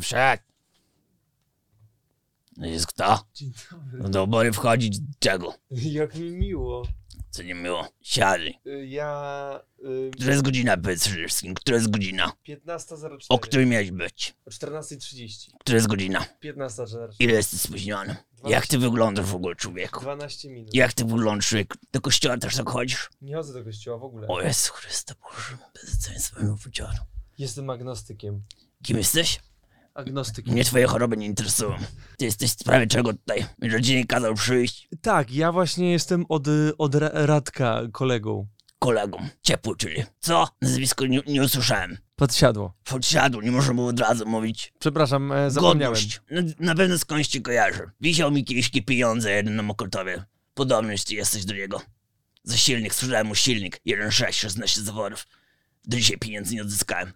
Wszedł. Jest kto? Dzień dobry. Do obory wchodzić czego? Jak mi miło. Co nie miło. Siadaj. Y, Ja... Y, Która jest godzina, powiedz wszystkim? Która jest godzina? 15.04. O której miałeś być? O 14.30. Która jest godzina? 15.04. Ile jesteś spóźniony? Jak ty wyglądasz w ogóle, człowieku? 12 minut. Jak ty wyglądasz, człowieku? Do kościoła też tak chodzisz? Nie chodzę do kościoła w ogóle. O Jezu Chryste, Boże, bezeceństwo mi powiedziano. Jestem agnostykiem. Kim jesteś? Agnostykiem. Mnie twoje choroby nie interesują. Ty jesteś w sprawie czego tutaj? Rodzinie kazał przyjść Tak, ja właśnie jestem od, od Ra- Radka kolegą. kolegom. Ciepły, czyli. Co? Nazwisko nie, nie usłyszałem. Podsiadło. Podsiadł, nie można było od razu mówić. Przepraszam, e, zapomniałem. Godność. No, na pewno skądś cię kojarzę. Wisiał mi kiedyś pieniądze jeden na Mokotowie. Podobny ty jesteś do niego. Za silnik, sprzedałem mu silnik. 1,6, 16 zaworów. Do dzisiaj pieniędzy nie odzyskałem.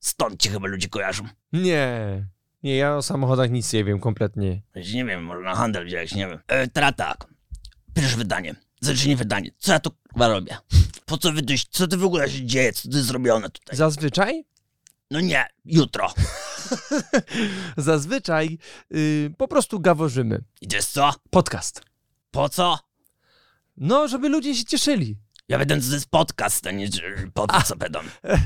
Stąd cię chyba ludzie kojarzą. Nie. Nie, ja o samochodach nic nie wiem, kompletnie. Nie wiem, może na handel wziąłeś, nie wiem. E, teraz tak. Pierwsze wydanie. Zacznie wydanie. Co ja tu chyba robię? Po co wy tu, co ty w ogóle się dzieje? Co to jest zrobione tutaj? Zazwyczaj? No nie, jutro. Zazwyczaj y, po prostu gaworzymy. I to jest co? Podcast. Po co? No, żeby ludzie się cieszyli. Ja będę to jest podcast, a nie że po to co będą.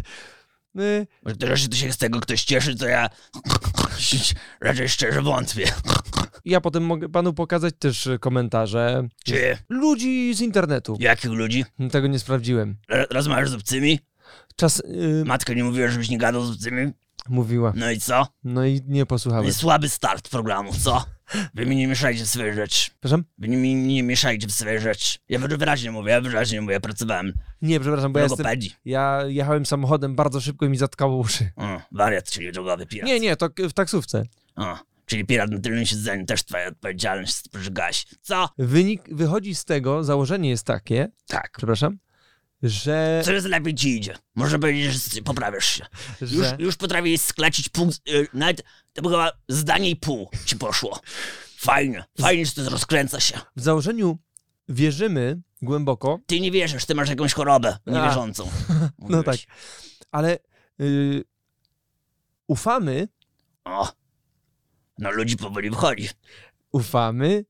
Y, Może to, się z tego ktoś cieszy, to ja raczej szczerze wątpię. ja potem mogę panu pokazać też y, komentarze Czy ludzi z internetu. jakich ludzi? Tego nie sprawdziłem. R- Rozmawiasz z obcymi? Czas y, Matka nie mówiła, żebyś nie gadał z obcymi? mówiła. No i co? No i nie No posłuchałem. i słaby start programu, co? Wy mi nie mieszajcie w swoje rzeczy. Przepraszam? Wy mi nie mieszajcie w swoje rzeczy. Ja wyraźnie mówię, ja wyraźnie mówię, ja pracowałem Nie, przepraszam, bo ja jestem, ja jechałem samochodem bardzo szybko i mi zatkało uszy. O, wariat, czyli drogowy pirat. Nie, nie, to w taksówce. O, czyli pirat na tylnym siedzeniu, też twoja odpowiedzialność, pożygałeś. Co? Wynik wychodzi z tego, założenie jest takie, Tak. przepraszam, że, Coraz lepiej ci idzie. Można powiedzieć, że poprawiasz się. Już, że już potrafisz sklecić pół, y, nawet to było chyba zdanie i pół ci poszło. Fajnie, fajnie, że to rozkręca się. w założeniu wierzymy głęboko, Ty nie wierzysz, ty masz jakąś chorobę niewierzącą. no tak, ale y, ufamy, O, no ludzi powoli wchodzi. ufamy,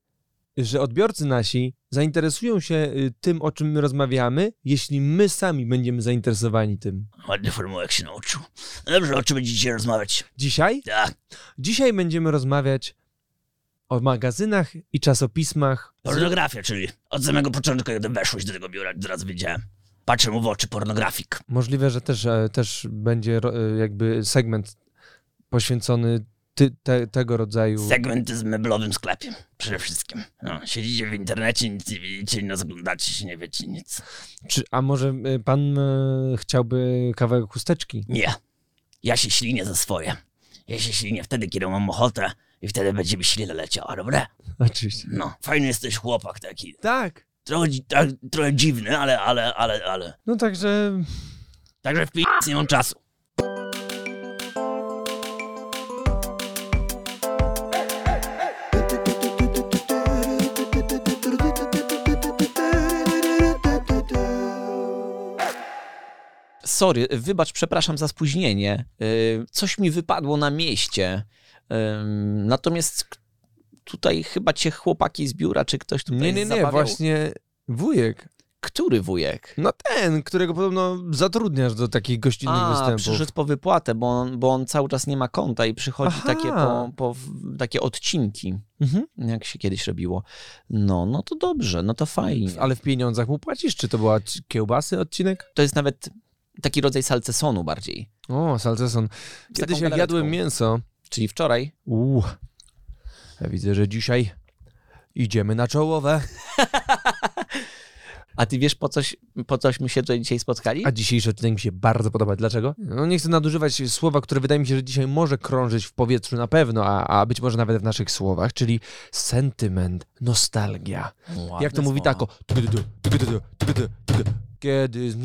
że odbiorcy nasi zainteresują się y, tym, o czym my rozmawiamy, jeśli my sami będziemy zainteresowani tym. Ładny formułek się nauczył. No dobrze, o czym będziecie dzisiaj rozmawiać? Dzisiaj? Tak, Dzisiaj będziemy rozmawiać o magazynach i czasopismach. pornografia, czyli od samego początku, kiedy weszłeś do tego biura, teraz wiedziałem. Patrzę mu w oczy, pornografik. Możliwe, że też, e, też będzie e, jakby segment poświęcony ty, te, tego rodzaju. Segmenty z meblowym sklepem, przede wszystkim. No, siedzicie w internecie, nic nie widzicie, nie oglądacie się, nie wiecie nic. Czy, a może e, pan e, chciałby kawałek chusteczki? Nie. Ja się ślinię za swoje. Ja się ślinię wtedy, kiedy mam ochotę i wtedy będzie mi ślina leciała, dobra? Oczywiście. No, fajny jesteś chłopak taki. Tak. Trochę, tak, trochę dziwny, ale, ale, ale, ale. No także Także w pi... nie mam czasu. Sorry, wybacz, przepraszam za spóźnienie. Y, Coś mi wypadło na mieście. Ym, Natomiast tutaj chyba cię chłopaki z biura, czy ktoś tutaj nie, nie, nie, zabawiał? właśnie wujek. Który wujek? No ten, którego podobno zatrudniasz do takich gościnnych A, występów. przyszedł po wypłatę, bo on, bo on cały czas nie ma konta i przychodzi Aha. takie, po, po, takie odcinki, Mhm. jak się kiedyś robiło. No, no to dobrze, no to fajnie. Ale w pieniądzach mu płacisz? Czy to była kiełbasy odcinek? To jest nawet taki rodzaj salcesonu bardziej. O, salceson. Kiedyś jak jadłem mięso, Czyli wczoraj Uuu. Ja widzę, że dzisiaj idziemy na czołowe. A ty wiesz, po coś, po cośmy się tutaj dzisiaj spotkali? A dzisiejszy odcinek mi się bardzo podoba. Dlaczego? No nie chcę nadużywać słowa, które wydaje mi się, że dzisiaj może krążyć w powietrzu na pewno, a, a być może nawet w naszych słowach, czyli sentyment, nostalgia. Ładne Jak to mówi słowa. tako? Kiedy...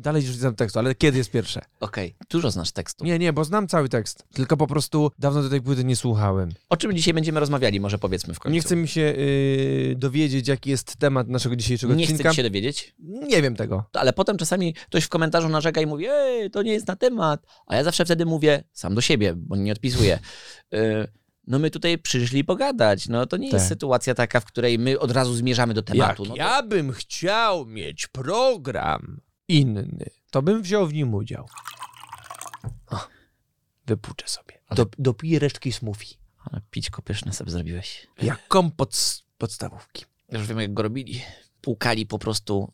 Dalej już nie znam tekstu, ale kiedy jest pierwsze? Okej, dużo znasz tekstu. Nie, nie, bo znam cały tekst. Tylko po prostu dawno do tej płyty nie słuchałem. O czym dzisiaj będziemy rozmawiali, może powiedzmy w końcu. Nie chce mi się yy, dowiedzieć, jaki jest temat naszego dzisiejszego Nie chcę odcinka. ci się dowiedzieć, Nie wiem tego. ale potem czasami ktoś w komentarzu narzeka i mówi, ej, to nie jest na temat. A ja zawsze wtedy mówię, sam do siebie, bo nie odpisuję. Y, no my tutaj przyszli pogadać. No to nie jest Tak. sytuacja taka, w której my od razu zmierzamy do tematu. Jak no to- ja bym chciał mieć program inny, to bym wziął w nim udział. O, wypuczę sobie. Do, dopiję resztki smoothie. Ale pićko pyszne sobie zrobiłeś. Jak kompot z podstawówki. Już wiem, jak go robili. Płukali po prostu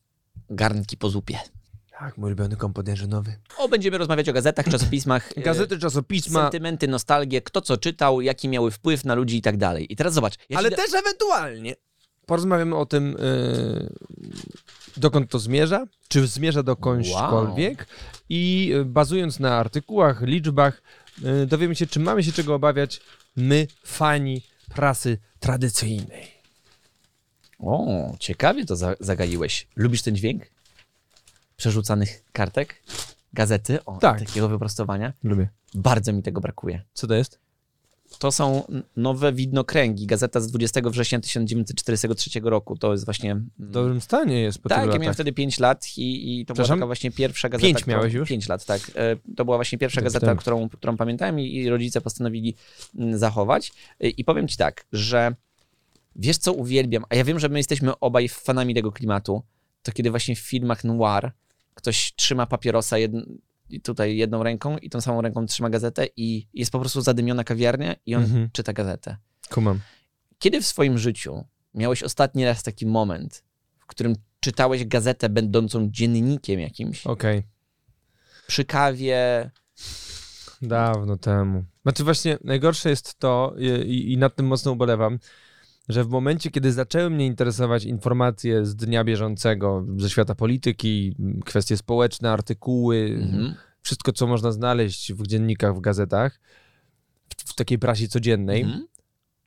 garnki po zupie. Tak, mój ulubiony kompot jarzynowy. O, będziemy rozmawiać o gazetach, czasopismach. e, Gazety, czasopisma, Sentymenty, nostalgie, kto co czytał, jaki miały wpływ na ludzi i tak dalej. I teraz zobacz. Ja ale da- też ewentualnie porozmawiamy o tym, yy, dokąd to zmierza, czy zmierza dokądśkolwiek i yy, bazując na artykułach, liczbach, yy, dowiemy się, czy mamy się czego obawiać my, fani prasy tradycyjnej. O, ciekawie to za zagaiłeś. Lubisz ten dźwięk? Przerzucanych kartek? Gazety? O, Tak. takiego wyprostowania? Lubię. Bardzo mi tego brakuje. Co to jest? To są nowe widnokręgi. Gazeta z 20 września 1943 roku. To jest właśnie... mm, W dobrym stanie jest po tak, ja miałem wtedy 5 lat i, i to była taka właśnie pierwsza gazeta. Pięć miałeś już? 5 lat, tak. E, To była właśnie pierwsza gazeta, tak. którą, którą pamiętałem i, i rodzice postanowili mm, zachować. E, I powiem ci tak, że wiesz co uwielbiam, a ja wiem, że my jesteśmy obaj fanami tego klimatu, to kiedy właśnie w filmach noir ktoś trzyma papierosa jedn, i tutaj jedną ręką i tą samą ręką trzyma gazetę i jest po prostu zadymiona kawiarnia i on Mhm. czyta gazetę. Kumam. Kiedy w swoim życiu miałeś ostatni raz taki moment, w którym czytałeś gazetę będącą dziennikiem jakimś, Okej. przy kawie, Dawno temu. Znaczy właśnie najgorsze jest to i- i nad tym mocno ubolewam, że w momencie, kiedy zaczęły mnie interesować informacje z dnia bieżącego, ze świata polityki, kwestie społeczne, artykuły, mhm. wszystko, co można znaleźć w dziennikach, w gazetach, w, w takiej prasie codziennej, Mhm.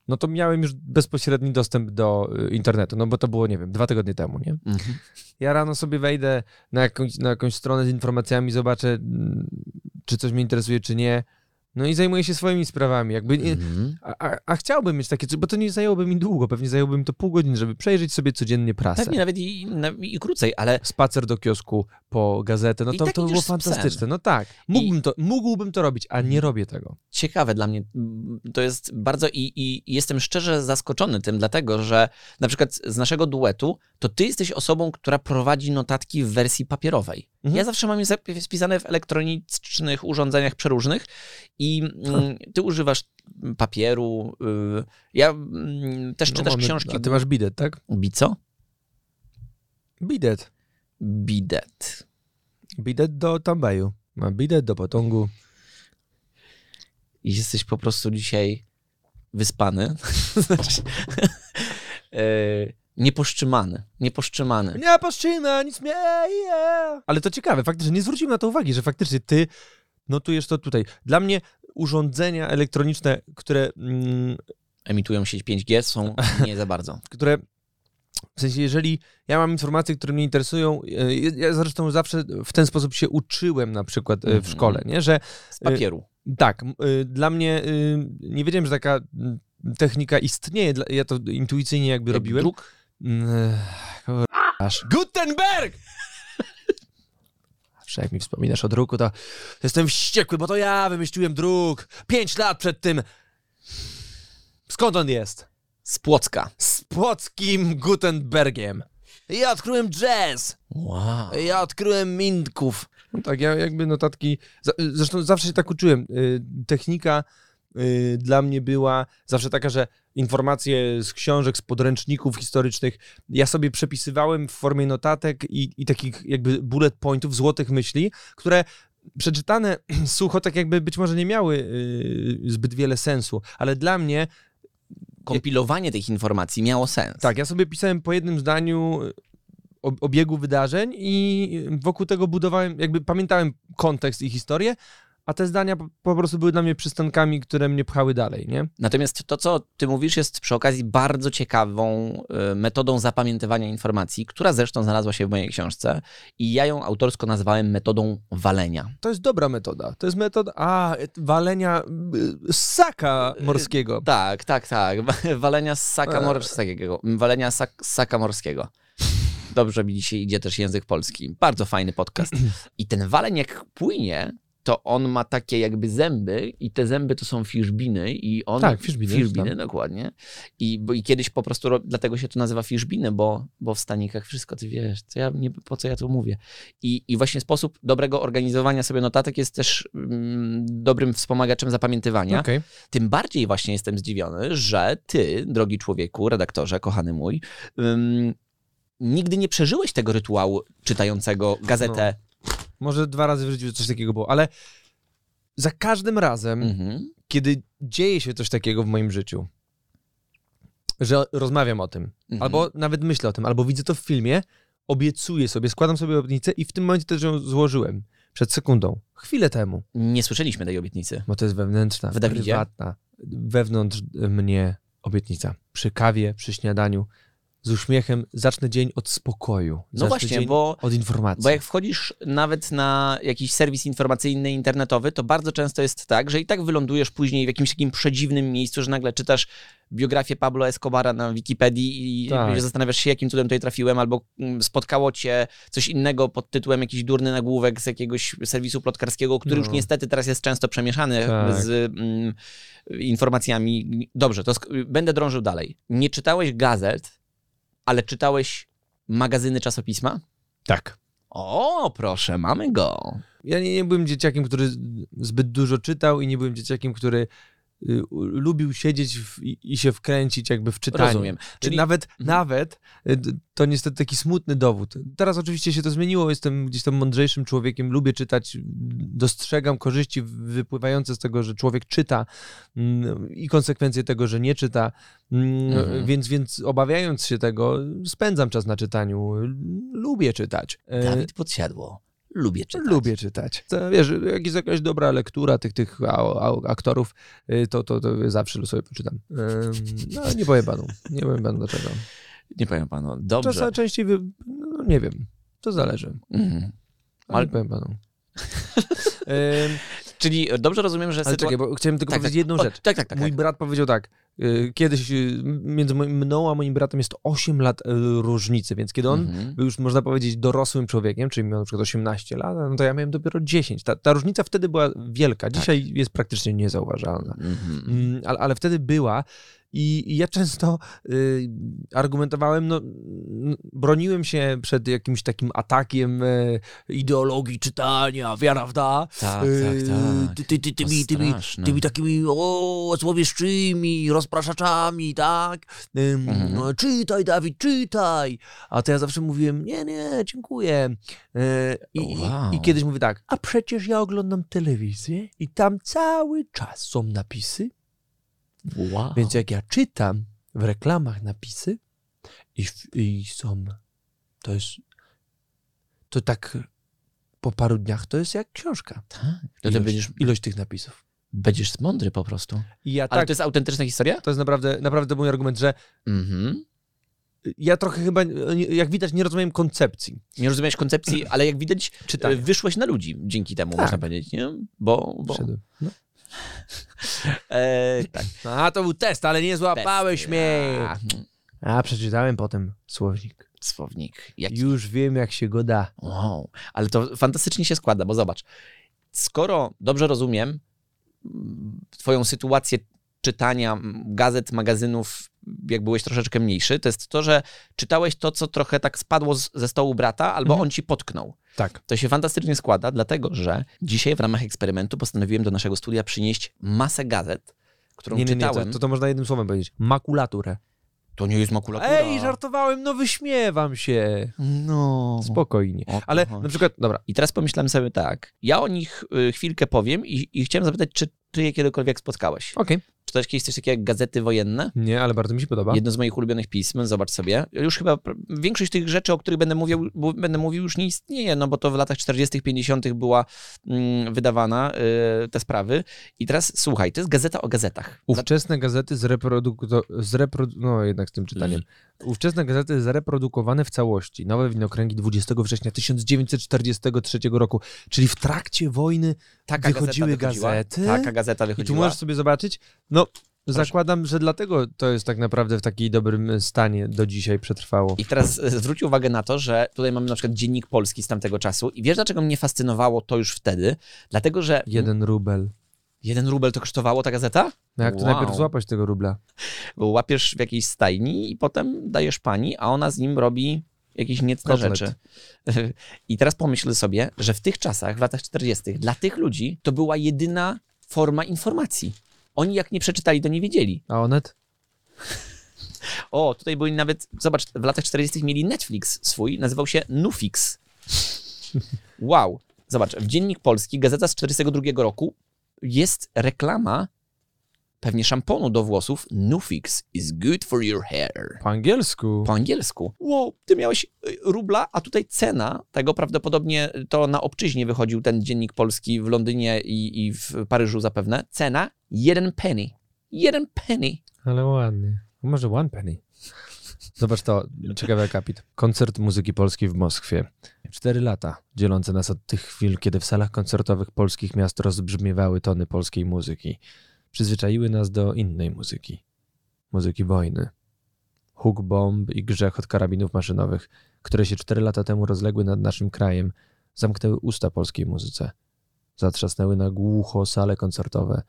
no to miałem już bezpośredni dostęp do y, internetu, no bo to było, nie wiem, dwa tygodnie temu, nie? Mhm. Ja rano sobie wejdę na jakąś, na jakąś stronę z informacjami, zobaczę, mm, czy coś mnie interesuje, czy nie. No i zajmuję się swoimi sprawami. Jakby nie, Mhm. a, a, chciałbym mieć takie, bo to nie zajęłoby mi długo, pewnie zajęłoby mi to pół godziny, żeby przejrzeć sobie codziennie prasę. Pewnie nawet i, na- i krócej, ale Spacer do kiosku po gazetę, no I to, tak to było fantastyczne. No tak, mógłbym, to, mógłbym to robić, a nie robię tego. ciekawe dla mnie. To jest bardzo i, i i jestem szczerze zaskoczony tym, dlatego że na przykład z naszego duetu, to ty jesteś osobą, która prowadzi notatki w wersji papierowej. Mhm. Ja zawsze mam je spisane w elektronicznych urządzeniach przeróżnych i mm, ty używasz papieru. y, Ja mm, też czytasz mamy- książki. A ty masz bidet, tak? Bico? Bidet. Bidet. Bidet do Tambaju. Ma bidet do potongu. I jesteś po prostu dzisiaj wyspany. znaczy, e, nieposzczymany. Nieposzczymany. Nie poszczyna, nic mnie. Ale to ciekawe, faktycznie nie zwróciłem na to uwagi, że faktycznie ty notujesz to tutaj. Dla mnie urządzenia elektroniczne, które, mm, Emitują sieć 5G, są nie za bardzo. które w sensie, jeżeli ja mam informacje, które mnie interesują, e, ja zresztą zawsze w ten sposób się uczyłem na przykład e, w Mhm. szkole, nie? że Z papieru. tak, dla mnie nie wiedziałem, że taka technika istnieje, ja to intuicyjnie jakby robiłem. Druk? Mm. Gutenberg! Zawsze jak mi wspominasz o druku, to jestem wściekły, bo to ja wymyśliłem druk. Pięć lat przed tym. Skąd on jest? Z Płocka. Z płockim Gutenbergiem. Ja odkryłem jazz. Wow. Ja odkryłem Mindków. No tak, ja jakby notatki. Zresztą zawsze się tak uczyłem. Y, Technika y, dla mnie była zawsze taka, że informacje z książek, z podręczników historycznych ja sobie przepisywałem w formie notatek i, i takich jakby bullet pointów, złotych myśli, które przeczytane sucho tak jakby być może nie miały y, zbyt wiele sensu, ale dla mnie Kompilowanie tych informacji miało sens. tak, ja sobie pisałem po jednym zdaniu o- obiegu wydarzeń i wokół tego budowałem, jakby pamiętałem kontekst i historię, a te zdania po, prostu były dla mnie przystankami, które mnie pchały dalej, nie? Natomiast to, co ty mówisz, jest przy okazji bardzo ciekawą y, metodą zapamiętywania informacji, która zresztą znalazła się w mojej książce i ja ją autorsko nazwałem metodą walenia. To jest dobra metoda. To jest metoda, a, e, walenia y, ssaka morskiego. Tak, tak, tak. Walenia z saka Eee. morskiego. Walenia sak, z saka morskiego. Dobrze mi dzisiaj idzie też język polski. Bardzo fajny podcast. I ten waleń jak płynie, to on ma takie jakby zęby i te zęby to są fiszbiny i on... Tak, fiszbiny, Fiszbiny, znam. dokładnie. I, bo, I kiedyś po prostu, ro- dlatego się to nazywa fiszbiny, bo, bo w stanikach wszystko, ty wiesz, co ja, nie, po co ja to mówię. I, I właśnie sposób dobrego organizowania sobie notatek jest też mm, dobrym wspomagaczem zapamiętywania. Okej. Tym bardziej właśnie jestem zdziwiony, że ty, drogi człowieku, redaktorze, kochany mój, ym, nigdy nie przeżyłeś tego rytuału czytającego gazetę. Może dwa razy w życiu coś takiego było, ale za każdym razem, Mhm. kiedy dzieje się coś takiego w moim życiu, że rozmawiam o tym, Mhm. albo nawet myślę o tym, albo widzę to w filmie, obiecuję sobie, składam sobie obietnicę i w tym momencie też ją złożyłem. Przed sekundą. Chwilę temu. Nie słyszeliśmy tej obietnicy. Bo to jest wewnętrzna, W prywatna, wewnątrz mnie obietnica. Przy kawie, przy śniadaniu, z uśmiechem zacznę dzień od spokoju. No właśnie, bo od informacji. Bo jak wchodzisz nawet na jakiś serwis informacyjny, internetowy, to bardzo często jest tak, że i tak wylądujesz później w jakimś takim przedziwnym miejscu, że nagle czytasz biografię Pablo Escobara na Wikipedii i Tak. zastanawiasz się, jakim cudem tutaj trafiłem, albo mm, spotkało cię coś innego pod tytułem jakiś durny nagłówek z jakiegoś serwisu plotkarskiego, który No. już niestety teraz jest często przemieszany Tak. z mm, informacjami. Dobrze, to będę drążył dalej. Nie czytałeś gazet, ale czytałeś magazyny czasopisma? Tak. O, proszę, mamy go. Ja nie, nie byłem dzieciakiem, który zbyt dużo czytał i nie byłem dzieciakiem, który lubił siedzieć w, i, się wkręcić jakby w czytanie. Rozumiem. Czyli Nawet, Mhm. nawet y, to niestety taki smutny dowód. Teraz oczywiście się to zmieniło, jestem gdzieś tam mądrzejszym człowiekiem, lubię czytać, dostrzegam korzyści wypływające z tego, że człowiek czyta mm, i konsekwencje tego, że nie czyta, Mm, Mhm. więc, więc obawiając się tego, spędzam czas na czytaniu, lubię czytać. E, Dawid Podsiadło. Lubię czytać. Lubię czytać. To, wiesz, jak jest jakaś dobra lektura tych, tych a, a, aktorów, y, to, to, to zawsze sobie poczytam. No, nie powiem panu. Nie powiem panu dlaczego. Nie powiem panu. Dobrze. Czasem częściej, wy... no, nie wiem. To zależy. Mhm. Ale nie powiem panu. Czyli dobrze rozumiem, że ale sytua- czekaj, bo chciałem tylko Tak, powiedzieć tak. jedną O, rzecz. Tak, tak, tak. Mój tak. brat powiedział tak. Y, Kiedyś y, między mną a moim bratem jest 8 lat y, różnicy, więc kiedy on Mhm. był już, można powiedzieć, dorosłym człowiekiem, czyli miał na przykład 18 lat, no to ja miałem dopiero 10. Ta, ta różnica wtedy była wielka. Dzisiaj jest praktycznie niezauważalna. Mhm. Mm, ale, ale wtedy była. I, ja często y, argumentowałem, no, n- broniłem się przed jakimś takim atakiem y, ideologii czytania, prawda? Tak, Y, tak, tak. Ty, ty, ty, To tymi, tymi, tymi takimi o, złowieszczymi, rozpraszaczami, tak? Ym, Mhm. no, czytaj, Dawid, czytaj. A to ja zawsze mówiłem, nie, nie, dziękuję. Y, i, Wow. I kiedyś mówię tak, a przecież ja oglądam telewizję i tam cały czas są napisy, Wow. więc jak ja czytam w reklamach napisy i, i są, to jest, to tak po paru dniach to jest jak książka. Tak. Ilość, będziesz, ilość tych napisów. Będziesz mądry po prostu. Ja Ale tak, to jest autentyczna historia? to jest naprawdę, naprawdę mój argument, że Mhm. ja trochę chyba, jak widać, nie rozumiem koncepcji Nie rozumiesz koncepcji, ale jak widać, czytania. e, wyszłeś na ludzi dzięki temu, Tak. można powiedzieć, nie? Bo, bo. No. e, tak. A, to był test, ale nie złapałeś mnie. A, A, przeczytałem potem słownik. Słownik. Jak Już wiem, jak się go da. Wow, ale to fantastycznie się składa, bo zobacz, skoro dobrze rozumiem twoją sytuację czytania gazet, magazynów, jak byłeś troszeczkę mniejszy, to jest to, że czytałeś to, co trochę tak spadło z, ze stołu brata, albo Mhm. on ci potknął. Tak. To się fantastycznie składa, dlatego że dzisiaj w ramach eksperymentu postanowiłem do naszego studia przynieść masę gazet, którą Nie, nie, nie, czytałem. to, to, to można jednym słowem powiedzieć. Makulaturę. To nie jest makulatura. Ej, żartowałem, no wyśmiewam się. No. Spokojnie. Ale na przykład, dobra, I teraz pomyślałem sobie tak, ja o nich y, chwilkę powiem i, i chciałem zapytać, czy ty je kiedykolwiek spotkałeś. okej. Czytałeś kiedyś coś takiego jak gazety wojenne? Nie, ale bardzo mi się podoba. Jedno z moich ulubionych pism, zobacz sobie. Już chyba większość tych rzeczy, o których będę mówił, będę mówił już nie istnieje, no bo to w latach 40., 50. była mm, wydawana y, te sprawy. I teraz słuchaj, to jest gazeta o gazetach. Ówczesne gazety zreproduko... zreprodu... No jednak z tym czytaniem. Ówczesne gazety zreprodukowane w całości. Nowe widnokręgi 20 września 1943 roku, czyli w trakcie wojny Taka wychodziły wychodziła. gazety. Taka gazeta I tu wychodziła. możesz sobie zobaczyć. No, zakładam, że dlatego to jest tak naprawdę w takim dobrym stanie do dzisiaj przetrwało. I teraz e, zwróć uwagę na to, że tutaj mamy na przykład dziennik polski z tamtego czasu i wiesz dlaczego mnie fascynowało to już wtedy? Dlatego, że Jeden rubel. jeden rubel to kosztowało ta gazeta? No jak to Wow. najpierw złapać tego rubla? Bo łapiesz w jakiejś stajni i potem dajesz pani, a ona z nim robi jakieś niecne Kotlet. rzeczy. I teraz pomyśl sobie, że w tych czasach, w latach 40., dla tych ludzi to była jedyna forma informacji. Oni jak nie przeczytali, to nie wiedzieli. A Onet? O, tutaj byli nawet, zobacz, w latach 40. mieli Netflix swój, nazywał się Nufix. Wow. Zobacz, w Dziennik Polski, gazeta z 42 roku, jest reklama pewnie szamponu do włosów Nufix is good for your hair. Po angielsku. Po angielsku. Wow, ty miałeś y, rubla, a tutaj cena tego prawdopodobnie to na obczyźnie wychodził ten Dziennik Polski w Londynie i, i w Paryżu zapewne. Cena jeden penny. Jeden penny. Ale ładnie. Może one penny. Zobacz to, ciekawy akapit. Koncert muzyki polskiej w Moskwie. Cztery lata dzielące nas od tych chwil, kiedy w salach koncertowych polskich miast rozbrzmiewały tony polskiej muzyki. Przyzwyczaiły nas do innej muzyki. Muzyki wojny. Huk bomb i grzech od karabinów maszynowych, które się cztery lata temu rozległy nad naszym krajem, zamknęły usta polskiej muzyce. Zatrzasnęły na głucho sale koncertowe,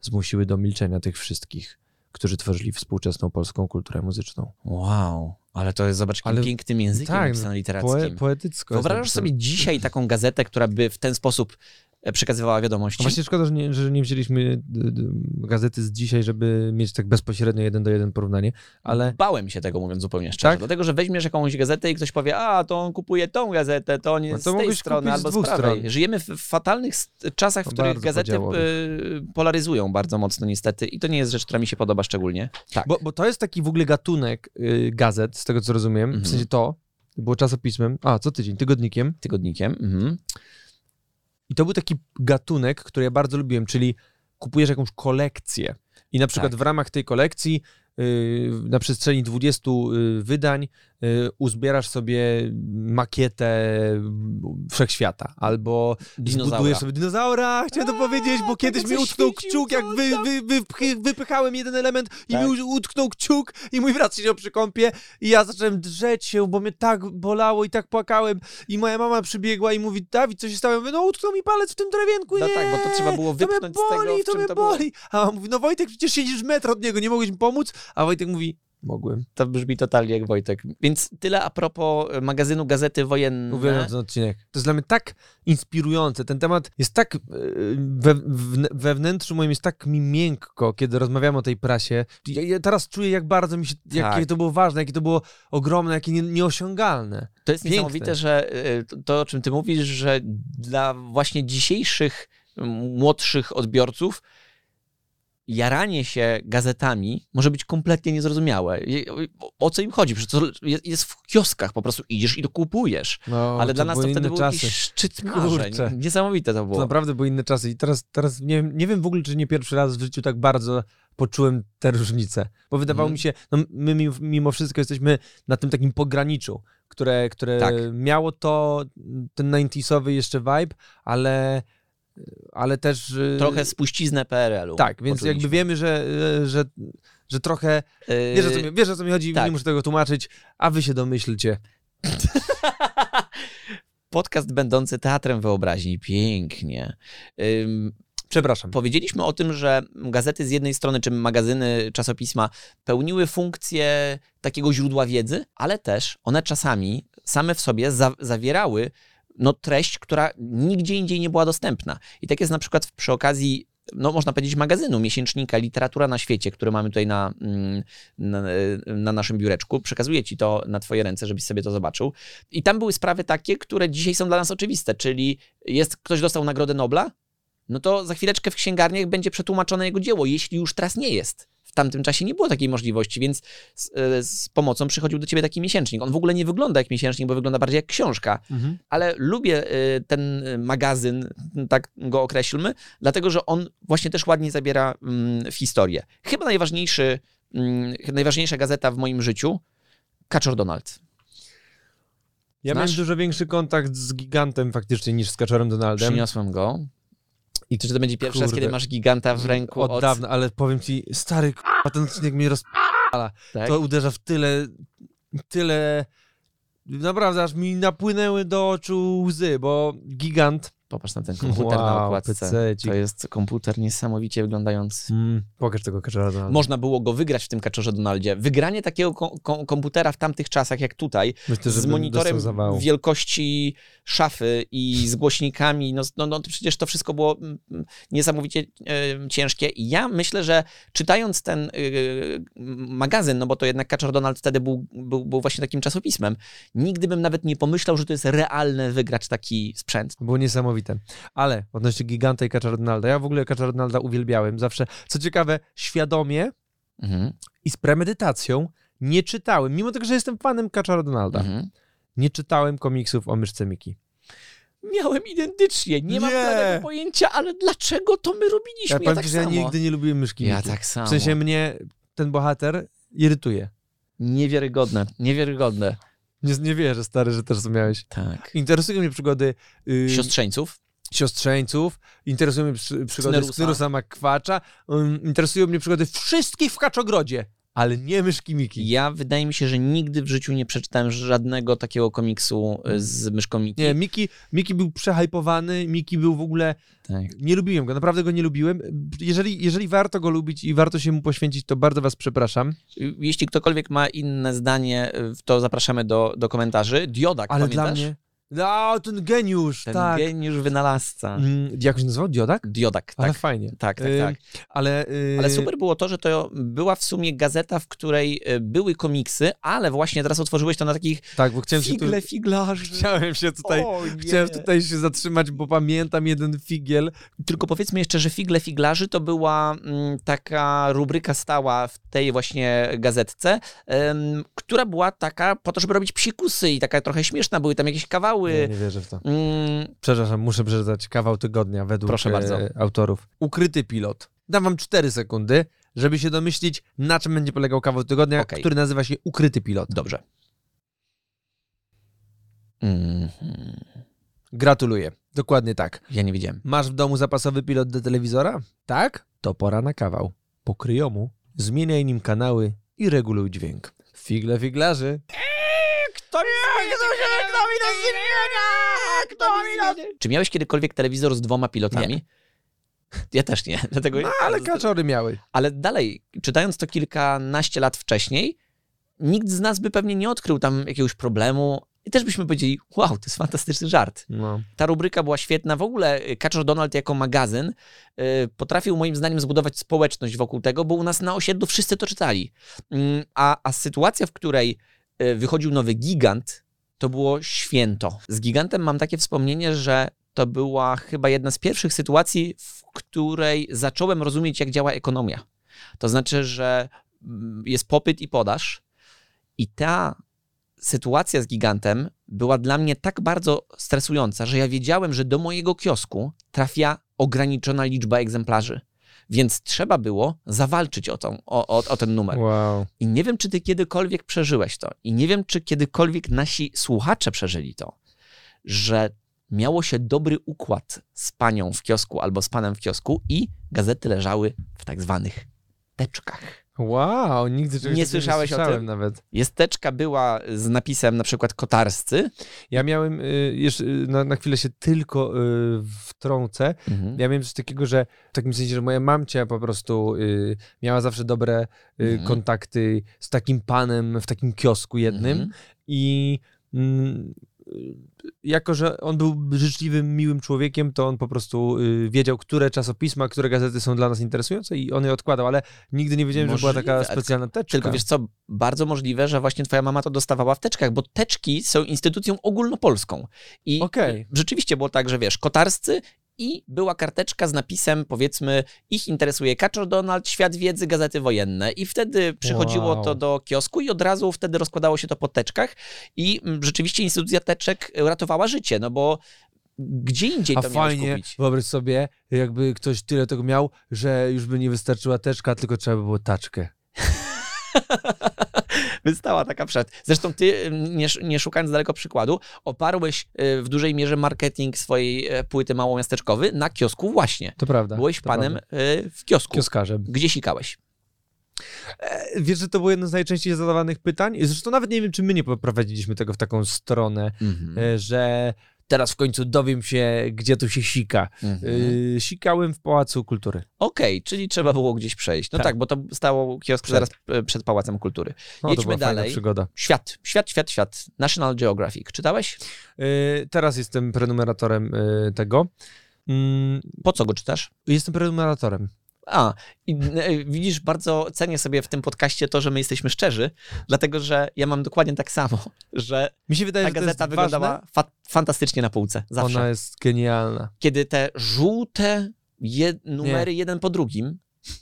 zmusiły do milczenia tych wszystkich, którzy tworzyli współczesną polską kulturę muzyczną. Wow, ale to jest, zobacz, Ale- pięknym językiem tak, napisane literackim. Poe, poetycko. Wyobrażasz sobie dzisiaj taką gazetę, która by w ten sposób przekazywała wiadomości? No właśnie szkoda, że nie, że nie wzięliśmy gazety z dzisiaj, żeby mieć tak bezpośrednio jeden do jeden porównanie, ale Bałem się tego, mówiąc zupełnie szczerze. Tak? Dlatego, że weźmiesz jakąś gazetę i ktoś powie, a to on kupuje tą gazetę, to jest No to z tej strony z albo z dwóch prawej. stron. Żyjemy w fatalnych czasach, w No których gazety y, polaryzują bardzo mocno niestety i to nie jest rzecz, która mi się podoba szczególnie. Tak. bo, bo to jest taki w ogóle gatunek y, gazet, z tego co rozumiem, Mhm. w sensie to było czasopismem, a co tydzień, tygodnikiem Tygodnikiem. Mhm. I to był taki gatunek, który ja bardzo lubiłem, czyli kupujesz jakąś kolekcję i na przykład Tak. w ramach tej kolekcji y, na przestrzeni 20 y, wydań uzbierasz sobie makietę wszechświata albo Dinozaura. zbudujesz sobie dinozaura, chciałem to powiedzieć, bo tego, kiedyś mi utknął kciuk, jak wy, wy, wy, wypychałem jeden element i Tak. mi utknął kciuk i mój brat siedział przy kąpie i ja zacząłem drzeć się, bo mnie tak bolało i tak płakałem i moja mama przybiegła i mówi, Dawid, co się stało? Ja mówię, no utknął mi palec w tym drewienku, No nie, tak, bo to trzeba było to wypchnąć z boli, tego, w to czym to było. boli. A mama mówi, no Wojtek, przecież siedzisz metr od niego, nie mogłeś mi pomóc? A Wojtek mówi, mogłem. To brzmi totalnie jak Wojtek. Więc tyle a propos e, magazynu Gazety Wojenne. Uwielbiam ten odcinek. To jest dla mnie tak inspirujące. Ten temat jest tak e, we, w, we wnętrzu moim jest tak mi miękko, kiedy rozmawiamy o tej prasie. Ja, ja teraz czuję, jak bardzo mi się, jakie Tak. to było ważne, jakie to było ogromne, jakie nie, nieosiągalne. To jest Piękne. niesamowite, że y, to- o czym ty mówisz, że dla właśnie dzisiejszych młodszych odbiorców jaranie się gazetami może być kompletnie niezrozumiałe. O, co im chodzi? Przecież to jest- w kioskach, po prostu idziesz i to kupujesz. No, Ale dla nas to wtedy był czasy. jakiś szczyt marzeń. Kurczę. Niesamowite to To było. naprawdę były inne czasy. I teraz, teraz nie, wiem, nie wiem w ogóle, czy nie pierwszy raz w życiu tak bardzo poczułem te różnice. Bo wydawało Mhm. mi się, no my mimo, wszystko jesteśmy na tym takim pograniczu, które, które Tak. miało to, ten 90sowy jeszcze vibe, ale, ale też... y, Trochę spuściznę PRL-u. Tak, więc poczuliśmy. jakby wiemy, że, y, że, że trochę... Y, Wiesz o, co mi, wiesz, o co mi chodzi, tak. nie muszę tego tłumaczyć, a wy się domyślcie. Podcast będący teatrem wyobraźni. Pięknie. Ym, Przepraszam. Powiedzieliśmy o tym, że gazety z jednej strony, czy magazyny, czasopisma pełniły funkcję takiego źródła wiedzy, ale też one czasami same w sobie za zawierały no, treść, która nigdzie indziej nie była dostępna. I tak jest na przykład przy okazji no można powiedzieć magazynu, miesięcznika Literatura na świecie, który mamy tutaj na, mm, na, na naszym biureczku. Przekazuję ci to na twoje ręce, żebyś sobie to zobaczył. I tam były sprawy takie, które dzisiaj są dla nas oczywiste, czyli jest ktoś dostał Nagrodę Nobla, no to za chwileczkę w księgarniach będzie przetłumaczone jego dzieło, jeśli już teraz nie jest. W tamtym czasie nie było takiej możliwości, więc z, e, z pomocą przychodził do ciebie taki miesięcznik. On w ogóle nie wygląda jak miesięcznik, bo wygląda bardziej jak książka, Mhm. ale lubię e, ten e, magazyn, tak go określmy, dlatego że on właśnie też ładnie zabiera mm, w historię. Chyba najważniejszy, mm, najważniejsza gazeta w moim życiu, Kaczor Donald. Ja Znasz? miałem dużo większy kontakt z gigantem faktycznie niż z Kaczorem Donaldem. Przyniosłem go. I czy to będzie pierwszy raz, Kurde. kiedy masz giganta w ręku Od dawna, ale powiem ci, stary, k***a, ten odcinek mnie roz... Tak? To uderza w tyle, tyle... Naprawdę, aż mi napłynęły do oczu łzy, bo gigant... Popatrz na ten komputer na Wow, okładce. pececik. To jest komputer niesamowicie wyglądający. Mm, pokaż tego Kaczora Donalda. Można było go wygrać w tym kaczorze Donaldzie. Wygranie takiego ko- ko- komputera w tamtych czasach, jak tutaj, Myślę, z monitorem wielkości szafy i z głośnikami, no, no, no przecież to wszystko było mm, mm, niesamowicie e, ciężkie. I ja myślę, że czytając ten e, magazyn, no bo to jednak Kaczor Donald wtedy był, był, był właśnie takim czasopismem, nigdy bym nawet nie pomyślał, że to jest realne wygrać taki sprzęt. Było niesamowite. Ale odnośnie giganta i Kaczora Donalda, ja w ogóle Kaczora Donalda uwielbiałem. Zawsze, co ciekawe, świadomie Mhm, i z premedytacją nie czytałem, mimo tego, że jestem fanem Kaczora Donalda, mhm. nie czytałem komiksów o myszce Miki. Miałem identycznie, nie, mam Nie. bladego pojęcia, ale dlaczego to my robiliśmy? Ja Ja, tak że ja samo. nigdy nie lubiłem myszki Ja Miki. tak samo. W sensie mnie ten bohater irytuje. Niewiarygodne, niewiarygodne. Nie, nie wierzę, stary, że też to miałeś. Tak. Interesują mnie przygody y, Siostrzeńców? siostrzeńców, interesują mnie przy, przygody Sknerusa. z Knerusa McQuatcha, um, interesują mnie przygody wszystkich w Kaczogrodzie, ale nie myszki Miki. Ja wydaje mi się, że nigdy w życiu nie przeczytałem żadnego takiego komiksu y, z myszką Miki. Nie, Miki, Miki był przehypowany, Miki był w ogóle... Tak. Nie lubiłem go, naprawdę go nie lubiłem. Jeżeli, jeżeli warto go lubić i warto się mu poświęcić, to bardzo was przepraszam. Jeśli ktokolwiek ma inne zdanie, y, to zapraszamy do, do komentarzy. Diodak, Ale pamiętasz? dla mnie... No, ten geniusz, Ten tak. geniusz wynalazca. Mm, Jak się nazywał? Diodak? Diodak, Ale tak. fajnie. Tak, tak, tak. Ale, y, Ale super było to, że to była w sumie gazeta, w której y, były komiksy, ale właśnie teraz otworzyłeś to na takich Tak, bo chciałem się tu... figle figlarzy. Chciałem się tutaj... O, Chciałem tutaj się zatrzymać, bo pamiętam jeden figiel. Tylko powiedzmy jeszcze, że Figle Figlarzy to była mm, taka rubryka stała w tej właśnie gazetce, która była taka po to, żeby robić psikusy i taka trochę śmieszna. Były tam jakieś Nie, kawały. nie wierzę w to. Mm, Przepraszam, muszę przeczytać kawał tygodnia według Proszę bardzo. e, autorów. Ukryty pilot. Dam wam 4 sekundy, żeby się domyślić, na czym będzie polegał kawał tygodnia, Okej. który nazywa się Ukryty pilot. dobrze. Mhm. Gratuluję. Dokładnie tak. Ja nie widziałem. Masz w domu zapasowy pilot do telewizora? Tak? To pora na kawał. Po kryjomu zmieniaj nim kanały i reguluj dźwięk. Figle figlarzy. Kto mi Czy miałeś kiedykolwiek telewizor z dwoma pilotami? Ja też nie, dlatego... No, ale kaczory miały. Ale dalej, czytając to kilkanaście lat wcześniej, nikt z nas by pewnie nie odkrył tam jakiegoś problemu i też byśmy powiedzieli, wow, to jest fantastyczny żart. No. Ta rubryka była świetna. W ogóle y, Kaczor Donald jako magazyn y, potrafił moim zdaniem zbudować społeczność wokół tego, bo u nas na osiedlu wszyscy to czytali. Mm, A, a sytuacja, w której wychodził nowy gigant, to było święto. Z gigantem mam takie wspomnienie, że to była chyba jedna z pierwszych sytuacji, w której zacząłem rozumieć, jak działa ekonomia. To znaczy, że mm, jest popyt i podaż, i ta sytuacja z gigantem była dla mnie tak bardzo stresująca, że ja wiedziałem, że do mojego kiosku trafia ograniczona liczba egzemplarzy. Więc trzeba było zawalczyć o, tą, o, o, o ten numer. Wow. I nie wiem, czy ty kiedykolwiek przeżyłeś to. I nie wiem, czy kiedykolwiek nasi słuchacze przeżyli to, że miało się dobry układ z panią w kiosku albo z panem w kiosku i gazety leżały w tak zwanych teczkach. Wow, nigdy czegoś Nie słyszałeś o słyszałem tym? nawet. Jest teczka była z napisem na przykład kotarscy. Ja miałem, y, jeszcze y, na, na chwilę się tylko y, wtrącę, Mhm. ja miałem coś takiego, że w takim sensie, że moja mamcia po prostu y, miała zawsze dobre y, Mhm. kontakty z takim panem w takim kiosku jednym Mhm. i mm, y, jako, że on był życzliwym, miłym człowiekiem, to on po prostu y, wiedział, które czasopisma, które gazety są dla nas interesujące i on je odkładał, ale nigdy nie wiedziałem, że była taka Możliwe. specjalna teczka. Tylko wiesz co, bardzo możliwe, że właśnie twoja mama to dostawała w teczkach, bo teczki są instytucją ogólnopolską. I Okej. rzeczywiście było tak, że wiesz, kotarscy i była karteczka z napisem, powiedzmy, ich interesuje Kaczor Donald, Świat Wiedzy, Gazety Wojenne. I wtedy przychodziło Wow. to do kiosku i od razu wtedy rozkładało się to po teczkach i mm, rzeczywiście instytucja teczek ratowała życie, no bo gdzie indziej A to fajnie, kupić? wyobraź sobie, jakby ktoś tyle tego miał, że już by nie wystarczyła teczka, tylko trzeba by było taczkę. Wystała taka przed. Zresztą ty, mm, nie, nie szukając daleko przykładu, oparłeś y, w dużej mierze marketing swojej e, płyty małomiasteczkowy na kiosku właśnie. To prawda. Byłeś to panem prawda. y, w kiosku. Kioskarzem. Gdzie sikałeś? E, Wiesz, że to było jedno z najczęściej zadawanych pytań? Zresztą nawet nie wiem, czy my nie poprowadziliśmy tego w taką stronę, Mhm. e, że teraz w końcu dowiem się, gdzie tu się sika. Mhm. Y, sikałem w Pałacu Kultury. Okej, czyli trzeba było gdzieś przejść. No tak, Tak. bo to stało kiosk Przed. zaraz e, przed Pałacem Kultury. No, Jedźmy to była dalej. fajna przygoda. Świat, świat, świat, świat. National Geographic. Czytałeś? Y, teraz jestem prenumeratorem y, tego. Mm, Po co go czytasz? jestem prenumeratorem. A, i, e, widzisz, bardzo cenię sobie w tym podcaście to, że my jesteśmy szczerzy, dlatego że ja mam dokładnie tak samo, że Mi się wydaje, ta że to gazeta jest wyglądała fa- fantastycznie na półce. Zawsze. Ona jest genialna. Kiedy te żółte je- numery jeden po drugim,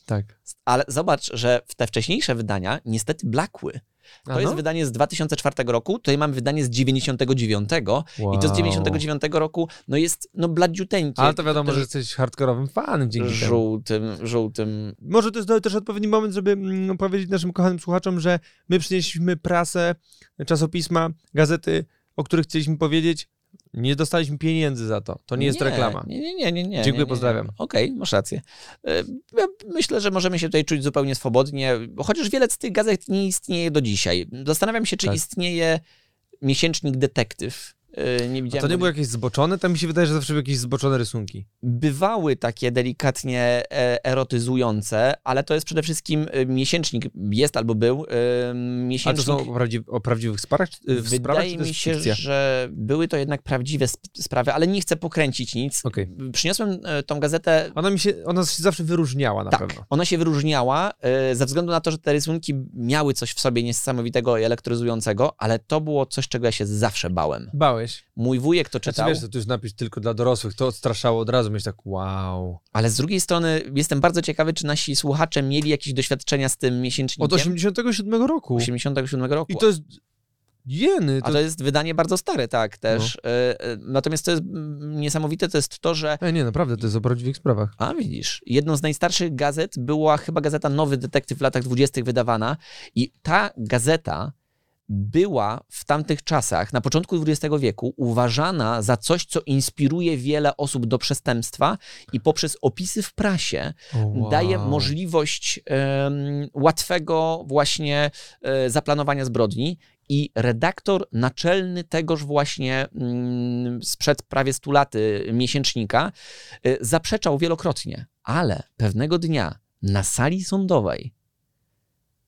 Tak. ale zobacz, że w te wcześniejsze wydania niestety blakły. To jest wydanie z 2004 roku, tutaj mamy wydanie z 99 i to z Wow. 99 roku no jest no bladziuteńkie. Ale to wiadomo, że jesteś hardkorowym fanem dzięki temu. żółtym, żółtym. Może to jest też odpowiedni moment, żeby mm, powiedzieć naszym kochanym słuchaczom, że my przynieśliśmy prasę, czasopisma, gazety, o których chcieliśmy powiedzieć. Nie dostaliśmy pieniędzy za to. To nie jest reklama. Nie, nie, nie, nie. nie Dziękuję, nie, nie. pozdrawiam. Okej, masz rację. E, Myślę, że możemy się tutaj czuć zupełnie swobodnie, chociaż wiele z tych gazet nie istnieje do dzisiaj. Zastanawiam się, czy Tak. istnieje miesięcznik detektyw. E, Nie A widziałem. to nie było jakieś zboczone? Tam mi się wydaje, że zawsze były jakieś zboczone rysunki. bywały takie delikatnie e, erotyzujące, ale to jest przede wszystkim e, miesięcznik, jest albo był e, A to miesięcznik. są o, prawdziw- o prawdziwych sprawach, Wydaje mi się, fikcja? że były to jednak prawdziwe sp- sprawy, ale nie chcę pokręcić nic. Okej. Przyniosłem tą gazetę. Ona mi się, ona się zawsze wyróżniała na tak, pewno. ona się wyróżniała ze względu na to, że te rysunki miały coś w sobie niesamowitego i elektryzującego, ale to było coś, czego ja się zawsze bałem. Bałeś. Mój wujek to Znaczy, czytał, wiesz, to tu jest napis tylko dla dorosłych. To odstraszało od razu. Myślę tak, wow. ale z drugiej strony jestem bardzo ciekawy, czy nasi słuchacze mieli jakieś doświadczenia z tym miesięcznikiem. Od 87 roku. 87 roku. I to jest... Jeny, A to... to jest wydanie bardzo stare, tak, też. E, e, Natomiast to jest niesamowite, to jest to, że E, nie, naprawdę, to jest o prawdziwych sprawach. A widzisz, jedną z najstarszych gazet była chyba gazeta Nowy Detektyw w latach dwudziestych wydawana i ta gazeta była w tamtych czasach, na początku XX wieku, uważana za coś, co inspiruje wiele osób do przestępstwa i poprzez opisy w prasie wow. daje możliwość em, łatwego właśnie e, zaplanowania zbrodni i redaktor naczelny tegoż właśnie mm, sprzed prawie 100 lat y, miesięcznika y, zaprzeczał wielokrotnie, ale pewnego dnia na sali sądowej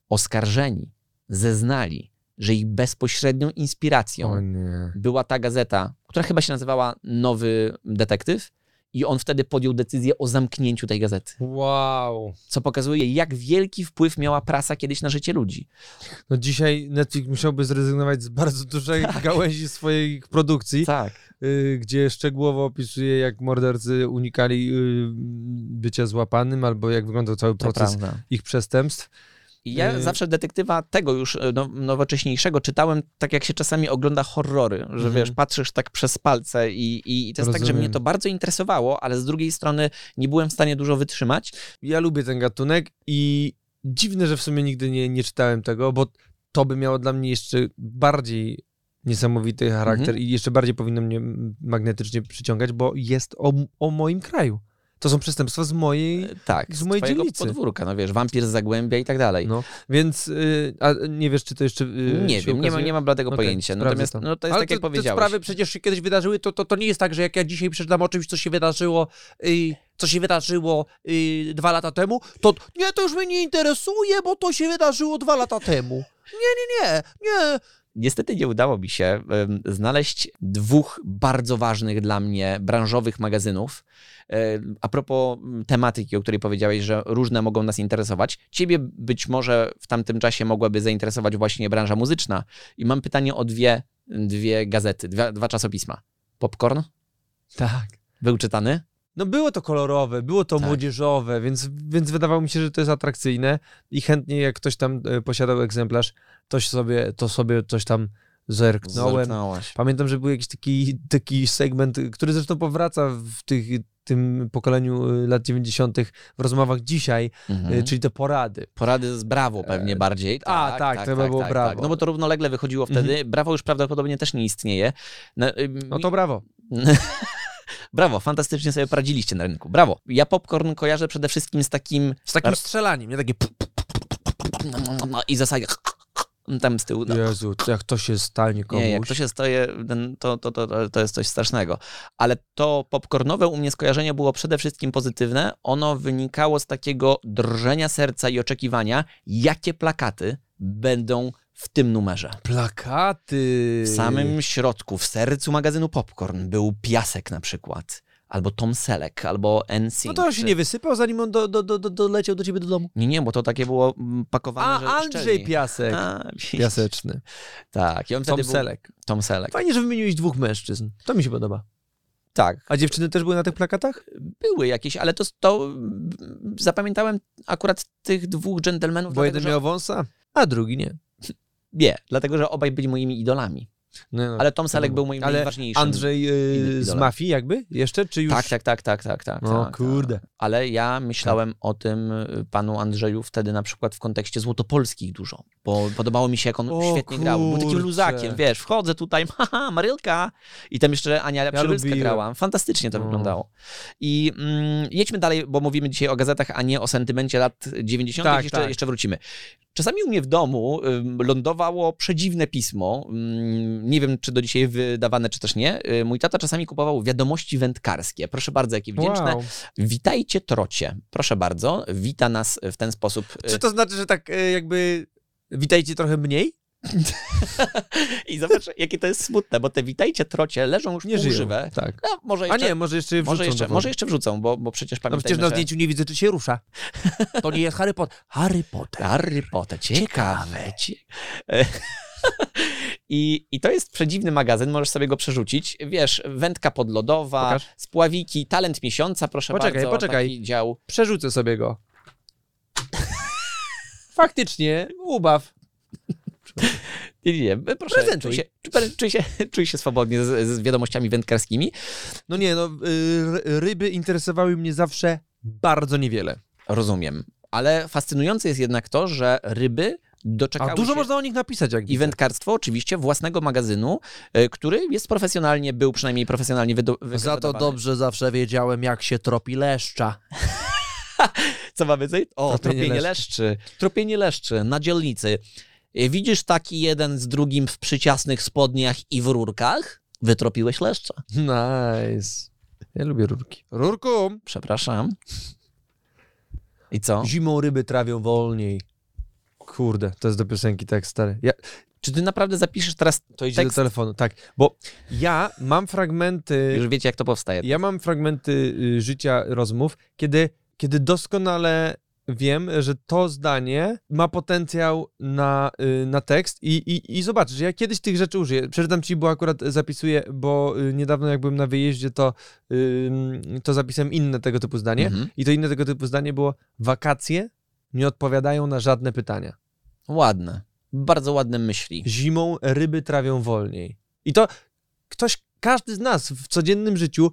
oskarżeni zeznali, że ich bezpośrednią inspiracją była ta gazeta, która chyba się nazywała Nowy Detektyw i on wtedy podjął decyzję o zamknięciu tej gazety Wow. co pokazuje, jak wielki wpływ miała prasa kiedyś na życie ludzi. No dzisiaj Netflix musiałby zrezygnować z bardzo dużej gałęzi swoich produkcji, Tak. y, gdzie szczegółowo opisuje, jak mordercy unikali y, bycia złapanym, albo jak wyglądał cały proces ich przestępstw. I ja Y- zawsze detektywa tego już e, no, nowocześniejszego czytałem tak, jak się czasami ogląda horrory, że Mhm. wiesz, patrzysz tak przez palce i, i, i to jest tak, że Rozumiem. mnie to bardzo interesowało, ale z drugiej strony nie byłem w stanie dużo wytrzymać. Ja lubię ten gatunek i dziwne, że w sumie nigdy nie, nie czytałem tego, bo to by miało dla mnie jeszcze bardziej niesamowity charakter Mhm. i jeszcze bardziej powinno mnie magnetycznie przyciągać, bo jest o, o moim kraju. To są przestępstwa z mojej... E, Tak, Z z mojej dzielnicy. podwórka, no wiesz, wampir z Zagłębia i tak dalej. No, więc y, a nie wiesz, czy to jeszcze y, nie wiem, nie ma, ukazuje? nie ma bladego Okej, pojęcia. Natomiast to. no, to jest Ale tak, jak te powiedziałeś. sprawy przecież się kiedyś wydarzyły, to, to, to nie jest tak, że jak ja dzisiaj przeczytam o czymś, co się wydarzyło, y, co się wydarzyło y, dwa lata temu, to nie, to już mnie nie interesuje, bo to się wydarzyło dwa lata temu. Nie, nie, nie, nie. Niestety nie udało mi się znaleźć dwóch bardzo ważnych dla mnie branżowych magazynów. A propos m, tematyki, o której powiedziałeś, że różne mogą nas interesować. Ciebie być może w tamtym czasie mogłaby zainteresować właśnie branża muzyczna. I mam pytanie o dwie, dwie gazety, dwa, dwa czasopisma. Popcorn Tak. był czytany? No było to kolorowe, było to Tak. młodzieżowe, więc, więc wydawało mi się, że to jest atrakcyjne i chętnie jak ktoś tam e, posiadał egzemplarz, to sobie, to sobie coś tam zerknąłem. Zerknąłeś. Pamiętam, że był jakiś taki, taki segment, który zresztą powraca w tych, tym pokoleniu y, lat 90. w rozmowach dzisiaj, Mhm. y, czyli te porady. Porady z Brawo pewnie bardziej. a, tak, to chyba było Brawo. No bo to równolegle wychodziło wtedy. Brawo już prawdopodobnie też nie istnieje. No, ym, No to brawo. Brawo, fantastycznie sobie poradziliście na rynku. Brawo. Ja popcorn kojarzę przede wszystkim z takim Z takim strzelaniem, nie takie... i zasadzie tam z tyłu. No. Jezu, jak to się stanie komuś. Nie, jak to się to, to, to, to, to jest coś strasznego. Ale to popcornowe u mnie skojarzenie było przede wszystkim pozytywne. Ono wynikało z takiego drżenia serca i oczekiwania, jakie plakaty będą w tym numerze. Plakaty. W samym środku, w sercu magazynu Popcorn był Piasek na przykład, albo Tom Selleck, albo NSYNC. No to on się nie wysypał, zanim on do, do, do, do, doleciał do ciebie do domu. Nie, nie, bo to takie było mm, pakowane, że A, Andrzej szczelniej. Piasek. A. Piaseczny. Tak, i on Tom wtedy był... Tom Selleck. Fajnie, że wymieniłeś dwóch mężczyzn. To mi się podoba. Tak, A dziewczyny też były na tych plakatach? były jakieś, ale to, to mm, zapamiętałem akurat tych dwóch dżentelmenów, Bo dlatego, jeden że... miał wąsa, a drugi nie. Nie, dlatego, że obaj byli moimi idolami. No, no. Ale Tom Selleck był moim Ale najważniejszym. Andrzej yy, z mafii jakby? Jeszcze? Czy już? Tak, tak, tak, tak, tak, tak. O tak, kurde. Tak. Ale ja myślałem o tym y, panu Andrzeju wtedy na przykład w kontekście Złotopolskich dużo, bo podobało mi się, jak on O świetnie grał. Był takim luzakiem, wiesz, wchodzę tutaj, haha, Marylka i tam jeszcze Ania Przybylska lubiłem. grała. Fantastycznie to No. wyglądało. I mm, jedźmy dalej, bo mówimy dzisiaj o gazetach, a nie o sentymencie lat 90. Tak, jeszcze, tak. jeszcze wrócimy. Czasami u mnie w domu lądowało przedziwne pismo. Nie wiem, czy do dzisiaj wydawane, czy też nie. Y, Mój tata czasami kupował wiadomości wędkarskie. Proszę bardzo, jakie wdzięczne. Wow. Witajcie, trocie. Proszę bardzo, wita nas w ten sposób. y, Czy to znaczy, że tak y, jakby witajcie trochę mniej? I zobacz, jakie to jest smutne, bo te witajcie, trocie leżą już Nie żyją. półżywe. Tak. No, może A jeszcze, nie, może jeszcze wrzucą może, jeszcze, może jeszcze wrzucą, bo, bo przecież No pamiętajmy, przecież na że... zdjęciu nie widzę, czy się rusza. To nie jest Harry Potter. Harry Potter. Harry Potter, ciekawe. Cie... I, I to jest przedziwny magazyn, możesz sobie go przerzucić. Wiesz, wędka podlodowa, Pokaż. spławiki, talent miesiąca, proszę Poczekaj, bardzo. poczekaj. Taki dział. Przerzucę sobie go. Faktycznie, ubaw. Nie, nie, nie, proszę, Prezentuj. czuj się, czuj, się, czuj się swobodnie z, z wiadomościami wędkarskimi. No nie, no y, ryby interesowały mnie zawsze bardzo niewiele. Rozumiem. Ale fascynujące jest jednak to, że ryby doczekały A dużo się... można o nich napisać, jak wędkarstwo oczywiście własnego magazynu, y, który jest profesjonalnie, był przynajmniej profesjonalnie wydo- Za to wydawany. dobrze zawsze wiedziałem, jak się tropi leszcza. Co ma więcej? O, Tropienie tropienie, leszczy. Tropienie leszczy na dzielnicy. Y, Widzisz taki jeden z drugim w przyciasnych spodniach i w rurkach? Wytropiłeś leszcza. Nice. Ja lubię rurki. Rurku! Przepraszam. I co? Zimą ryby trawią wolniej. Kurde, to jest do piosenki tak stary. Ja, Czy ty naprawdę zapiszesz teraz to idzie tekst? do telefonu, tak. Bo ja mam fragmenty, Już wiecie, jak to powstaje. ja mam fragmenty y, życia rozmów, kiedy, kiedy doskonale wiem, że to zdanie ma potencjał na, y, na tekst i, i, i zobaczysz, ja kiedyś tych rzeczy użyję. Przeczytam ci, bo akurat zapisuję, bo y, niedawno jak byłem na wyjeździe, to, to zapisałem inne tego typu zdanie Mhm. i to inne tego typu zdanie było wakacje nie odpowiadają na żadne pytania. Ładne. Bardzo ładne myśli. Zimą ryby trawią wolniej. I to ktoś, każdy z nas w codziennym życiu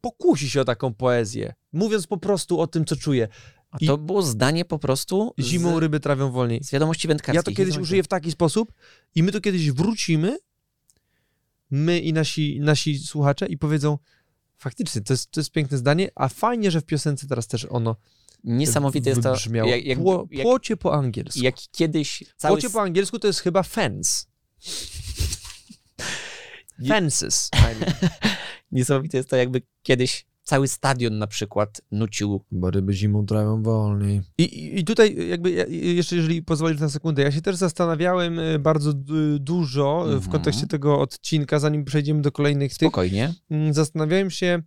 pokusi się o taką poezję, mówiąc po prostu o tym, co czuje. A I- to było zdanie po prostu Zimą z, ryby trawią wolniej. z wiadomości wędkarskich. Ja to kiedyś użyję w taki sposób i my tu kiedyś wrócimy, my i nasi, nasi słuchacze i powiedzą, faktycznie, to jest, to jest piękne zdanie, a fajnie, że w piosence teraz też ono Niesamowite jest to, jak, jak, Pło, płocie po angielsku. jak kiedyś cały... Płocie po angielsku to jest chyba fence. Fences. Niesamowite jest to, jakby kiedyś cały stadion na przykład nucił Bo ryby zimą trawią wolniej. I, i, tutaj jakby, ja- jeszcze jeżeli pozwolisz na sekundę, ja się też zastanawiałem e, bardzo dużo e, w Mhm. kontekście tego odcinka, zanim przejdziemy do kolejnych tych, spokojnie. Mm, Zastanawiałem się,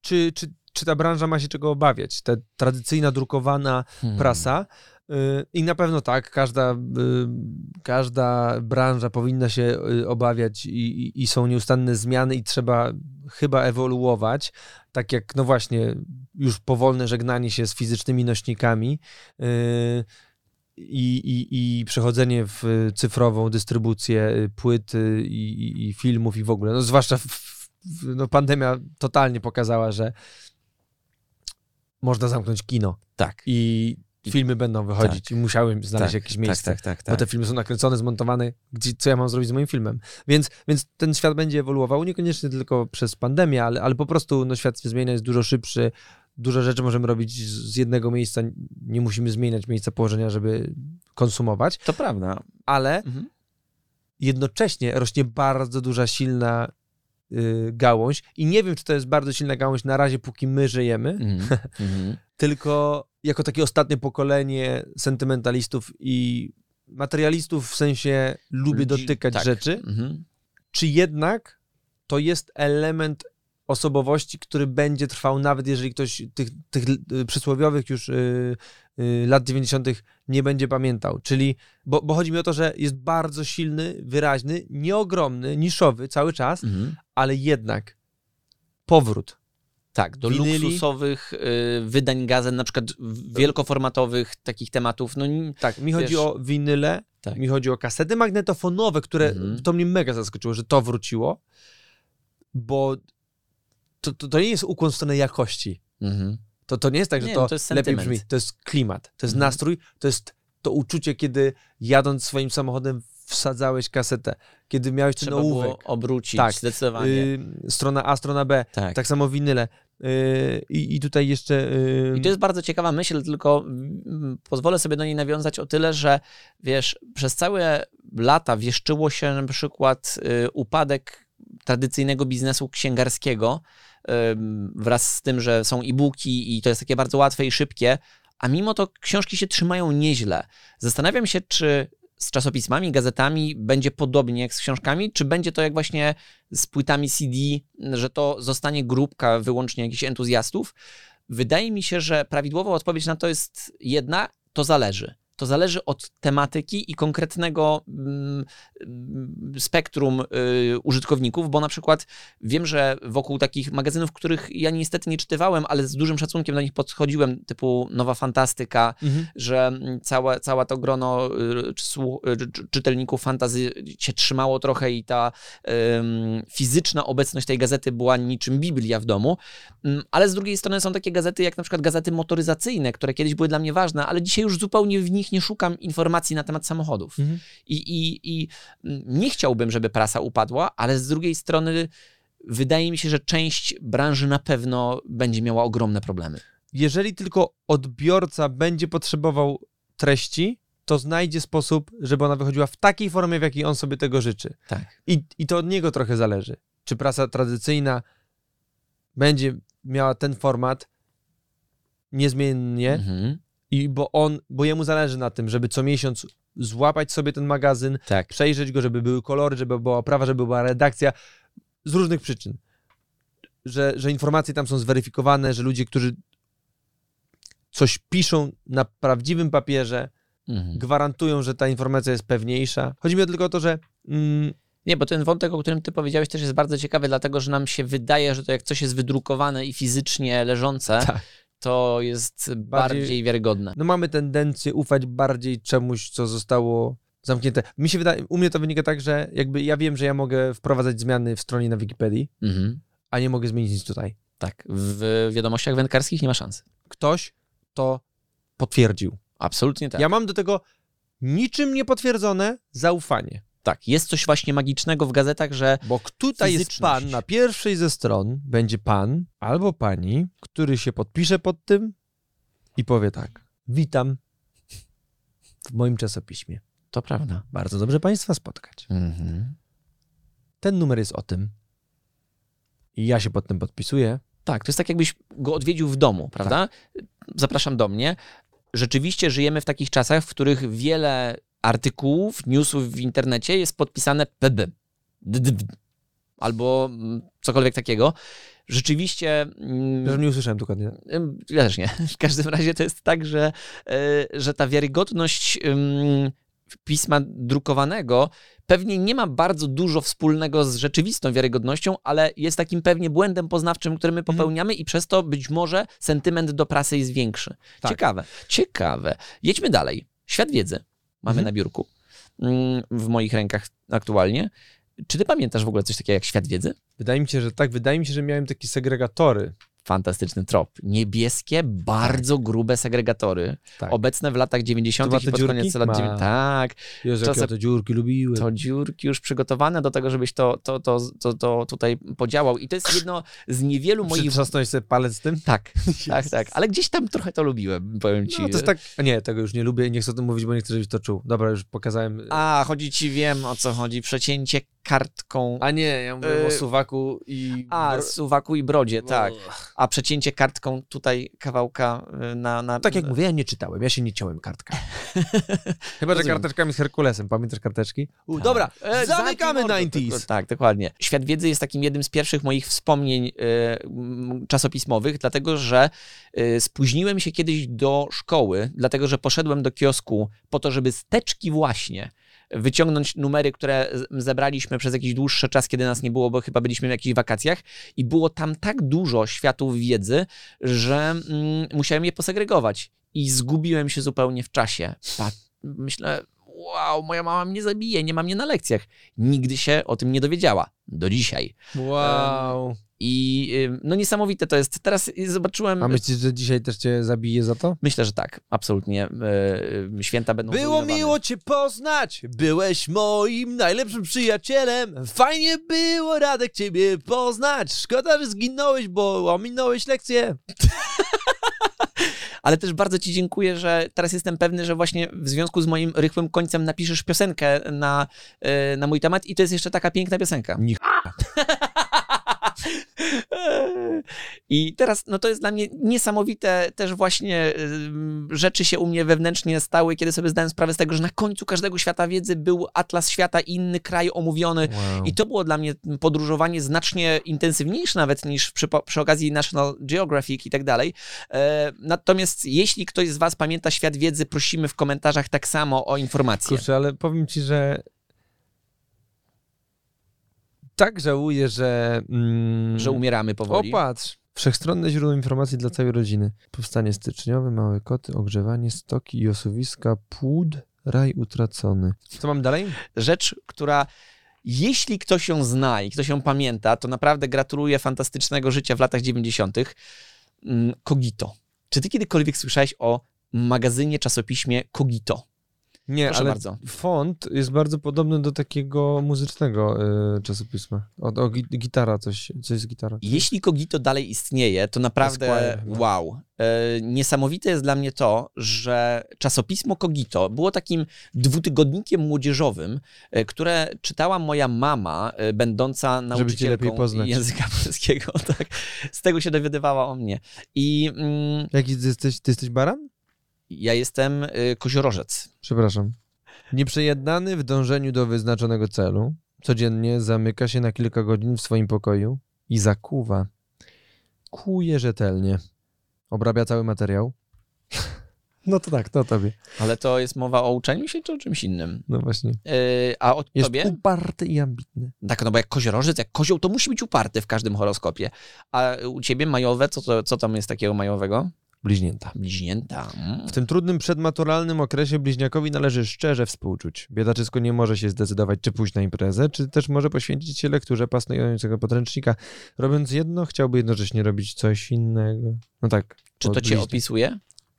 czy, czy, czy ta branża ma się czego obawiać. Ta tradycyjna, drukowana Hmm. prasa. y, I na pewno tak, każda, y, każda branża powinna się y, obawiać i, i, i są nieustanne zmiany i trzeba chyba ewoluować, tak jak, no właśnie, już powolne żegnanie się z fizycznymi nośnikami i, i, i przechodzenie w cyfrową dystrybucję płyt i, filmów i w ogóle. No, zwłaszcza w, no, pandemia totalnie pokazała, że można zamknąć kino Tak. i filmy będą wychodzić i musiałem znaleźć tak, jakieś miejsce. Tak, tak, tak. Bo tak. te filmy są nakręcone, zmontowane, gdzie, co ja mam zrobić z moim filmem. Więc, więc ten świat będzie ewoluował, niekoniecznie tylko przez pandemię, ale, ale po prostu no, świat się zmienia, jest dużo szybszy, dużo rzeczy możemy robić z jednego miejsca, nie musimy zmieniać miejsca położenia, żeby konsumować, To prawda. ale Mhm. jednocześnie rośnie bardzo duża, silna gałąź i nie wiem, czy to jest bardzo silna gałąź na razie, póki my żyjemy, Mhm. Mhm. tylko jako takie ostatnie pokolenie sentymentalistów i materialistów w sensie lubię Ludzi- dotykać tak. rzeczy, Mhm. czy jednak to jest element osobowości, który będzie trwał, nawet jeżeli ktoś tych, tych y, przysłowiowych już y, y, lat 90. nie będzie pamiętał. Czyli, bo, bo chodzi mi o to, że jest bardzo silny, wyraźny, nieogromny, niszowy cały czas, Mhm. ale jednak powrót. Tak, do Winyli. luksusowych y, wydań gazet, na przykład wielkoformatowych takich tematów. No, Tak, mi chodzi Wiesz- o winyle, Tak. mi chodzi o kasety magnetofonowe, które Mhm. to mnie mega zaskoczyło, że to wróciło, bo to, to, to nie jest ukłon w stronę jakości. mhm. To, to nie jest tak, że Nie, to, no to jest lepiej brzmi. To jest klimat, to jest Mhm. nastrój, to jest to uczucie, kiedy jadąc swoim samochodem wsadzałeś kasetę, kiedy miałeś ten Trzeba ołówek. było obrócić, Tak. zdecydowanie. Y, strona A, strona B, tak. tak samo winyle. Y, I, I tutaj jeszcze... y, I to jest bardzo ciekawa myśl, tylko mm, pozwolę sobie do niej nawiązać o tyle, że wiesz, przez całe lata wieszczyło się na przykład y, upadek tradycyjnego biznesu księgarskiego wraz z tym, że są e-booki i to jest takie bardzo łatwe i szybkie, a mimo to książki się trzymają nieźle. Zastanawiam się, czy z czasopismami, gazetami będzie podobnie jak z książkami, czy będzie to jak właśnie z płytami CD, że to zostanie grupka wyłącznie jakichś entuzjastów. Wydaje mi się, że prawidłowa odpowiedź na to jest jedna, to zależy. To zależy od tematyki i konkretnego mm, mm, spektrum y, użytkowników, bo na przykład wiem, że wokół takich magazynów, których ja niestety nie czytywałem, ale z dużym szacunkiem do nich podchodziłem, typu Nowa Fantastyka, mhm. że mm, całe, całe to grono y, czy y, czy- czytelników fantazy się trzymało trochę i ta fizyczna obecność tej gazety była niczym Biblia w domu, Ym, ale z drugiej strony są takie gazety jak na przykład gazety motoryzacyjne, które kiedyś były dla mnie ważne, ale dzisiaj już zupełnie w nich nie szukam informacji na temat samochodów. Mhm. I, i, I mm, nie chciałbym, żeby prasa upadła, ale z drugiej strony wydaje mi się, że część branży na pewno będzie miała ogromne problemy. jeżeli tylko odbiorca będzie potrzebował treści, to znajdzie sposób, żeby ona wychodziła w takiej formie, w jakiej on sobie tego życzy. Tak. I, I to od niego trochę zależy. Czy prasa tradycyjna będzie miała ten format niezmiennie, Mhm. I bo on, bo jemu zależy na tym, żeby co miesiąc złapać sobie ten magazyn, Tak. przejrzeć go, żeby były kolory, żeby była oprawa, żeby była redakcja, z różnych przyczyn. Że, że informacje tam są zweryfikowane, że ludzie, którzy coś piszą na prawdziwym papierze, Mhm. gwarantują, że ta informacja jest pewniejsza. Chodzi mi tylko o to, że mm, Nie, bo ten wątek, o którym ty powiedziałeś, też jest bardzo ciekawy, dlatego że nam się wydaje, że to jak coś jest wydrukowane i fizycznie leżące, Tak. To jest bardziej, Bardziej- wiarygodne. no mamy tendencję ufać bardziej czemuś, co zostało zamknięte. Mi się wydaje, u mnie to wynika tak, że jakby ja wiem, że ja mogę wprowadzać zmiany w stronie na Wikipedii, Mhm. a nie mogę zmienić nic tutaj. Tak, w wiadomościach wędkarskich nie ma szansy. Ktoś to potwierdził. Absolutnie tak. Ja mam do tego niczym niepotwierdzone zaufanie. Tak, jest coś właśnie magicznego w gazetach, że Bo tutaj jest pan, na pierwszej ze stron będzie pan albo pani, który się podpisze pod tym i powie tak. Witam w moim czasopiśmie. to prawda. Bardzo dobrze państwa spotkać. Mhm. Ten numer jest o tym. I ja się pod tym podpisuję. Tak, to jest tak, jakbyś go odwiedził w domu, prawda? Zapraszam do mnie. Rzeczywiście żyjemy w takich czasach, w których wiele artykułów, newsów w internecie jest podpisane pb, albo mm, cokolwiek takiego. Rzeczywiście. mm, Że nie usłyszałem dokładnie. Ja też nie. W każdym razie to jest tak, że, e, że ta wiarygodność pisma drukowanego pewnie nie ma bardzo dużo wspólnego z rzeczywistą wiarygodnością, ale jest takim pewnie błędem poznawczym, który my Mhm. popełniamy i przez to być może sentyment do prasy jest większy. Tak. Ciekawe, ciekawe. Jedźmy dalej. Świat wiedzy mamy Mhm. na biurku, mm, w moich rękach aktualnie. Czy ty pamiętasz w ogóle coś takiego jak świat wiedzy? Wydaje mi się, że tak. Wydaje mi się, że miałem takie segregatory. Fantastyczny trop. Niebieskie, bardzo grube segregatory. Tak. Obecne w latach 90. To i pod koniec lat Ma. 90. Tak, Jezu, ja te dziurki lubiłem. to dziurki już przygotowane do tego, żebyś to, to, to, to, to tutaj podziałał. I to jest jedno z niewielu moich... Przytrzasnąć sobie palec z tym? Tak, tak, tak. Ale gdzieś tam trochę to lubiłem, powiem ci. No, to jest tak... Nie, tego już nie lubię nie chcę o tym mówić, bo nie chcę, żebyś to czuł. Dobra, już pokazałem. A, chodzi ci, wiem o co chodzi. Przecięcie kartką. A nie, ja mówię E, o suwaku i... A, suwaku i brodzie, tak. A przecięcie kartką tutaj kawałka y, na... na Tak jak mówię, ja nie czytałem, ja się nie ciąłem kartka. Chyba, że karteczkami z Herkulesem. Pamiętasz karteczki? U, Tak. dobra, E, zamykamy zamknij mordę. 90s. Tak, dokładnie. Świat wiedzy jest takim jednym z pierwszych moich wspomnień m, czasopismowych, dlatego że e, spóźniłem się kiedyś do szkoły, dlatego że poszedłem do kiosku po to, żeby z teczki właśnie wyciągnąć numery, które zebraliśmy przez jakiś dłuższy czas, kiedy nas nie było, bo chyba byliśmy w jakichś wakacjach i było tam tak dużo światów wiedzy, że mm, musiałem je posegregować i zgubiłem się zupełnie w czasie. Pa- myślę, wow, moja mama mnie zabije, nie ma mnie na lekcjach. Nigdy się o tym nie dowiedziała. Do dzisiaj. Wow. I no niesamowite to jest. Teraz y, zobaczyłem... A myślisz, że dzisiaj też cię zabije za to? Myślę, że tak, absolutnie. Y, y, Święta będą Było miło cię poznać, byłeś moim najlepszym przyjacielem. Fajnie było, Radek, ciebie poznać. Szkoda, że zginąłeś, bo ominąłeś lekcję. Ale też bardzo Ci dziękuję, że teraz jestem pewny, że właśnie w związku z moim rychłym końcem napiszesz piosenkę na, y, na mój temat i to jest jeszcze taka piękna piosenka. I teraz, no to jest dla mnie niesamowite, też właśnie ym, rzeczy się u mnie wewnętrznie stały, kiedy sobie zdałem sprawę z tego, że na końcu każdego świata wiedzy był atlas świata i inny kraj omówiony. Wow. I to było dla mnie podróżowanie znacznie intensywniejsze nawet niż przy, przy okazji National Geographic i tak dalej. E, natomiast jeśli ktoś z Was pamięta świat wiedzy, prosimy w komentarzach tak samo o informacje. Kurczę, ale powiem ci, że tak żałuję, że... Mm... Że umieramy powoli. Opatrz. Wszechstronne źródło informacji dla całej rodziny. Powstanie styczniowe, małe koty, ogrzewanie, stoki i osuwiska, płód, raj utracony. Co mam dalej? Rzecz, która jeśli ktoś ją zna i ktoś ją pamięta, to naprawdę gratuluję fantastycznego życia w latach 90. Mm, Kogito. Czy ty kiedykolwiek słyszałeś o magazynie, czasopiśmie Kogito? Nie, Proszę ale bardzo. font jest bardzo podobny do takiego muzycznego y, czasopisma. O, o gi- gitara, coś, coś z gitarą. Jeśli Kogito dalej istnieje, to naprawdę Esquire chyba. wow. E, niesamowite jest dla mnie to, że czasopismo Kogito było takim dwutygodnikiem młodzieżowym, e, które czytała moja mama, e, będąca nauczycielką języka polskiego. Tak. Z tego się dowiadywała o mnie. I mm, Jaki ty jesteś, ty jesteś baran? Ja jestem e, koziorożec. Przepraszam. Nieprzejednany w dążeniu do wyznaczonego celu, codziennie zamyka się na kilka godzin w swoim pokoju i zakuwa. Kuje rzetelnie. Obrabia cały materiał. No to tak, to tobie. Ale to jest mowa o uczeniu się czy o czymś innym? No właśnie. E, a o Jest tobie? uparty i ambitny. Tak, no bo jak koziorożec, jak kozioł, to musi być uparty w każdym horoskopie. A u ciebie majowe, co, to, co tam jest takiego majowego? Bliźnięta. Bliźnięta. Mm. W tym trudnym przedmaturalnym okresie bliźniakowi należy szczerze współczuć. Biedaczysko nie może się zdecydować, czy pójść na imprezę, czy też może poświęcić się lekturze pasjonującego podręcznika. Robiąc jedno, chciałby jednocześnie robić coś innego. No tak. Czy to cię bliźniak. opisuje?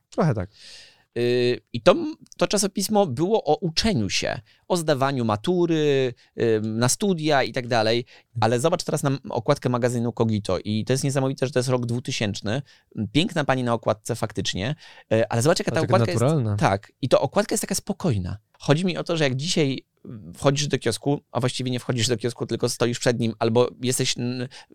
Trochę tak. Yy, I to, to czasopismo było o uczeniu się, o zdawaniu matury, yy, na studia i tak dalej. Ale zobacz teraz na okładkę magazynu Kogito i to jest niesamowite, że to jest rok 2000. Piękna pani na okładce faktycznie, yy, ale zobacz jaka ta okładka jest. Tak, i to okładka jest taka spokojna. Chodzi mi o to, że jak dzisiaj wchodzisz do kiosku, a właściwie nie wchodzisz do kiosku, tylko stoisz przed nim, albo jesteś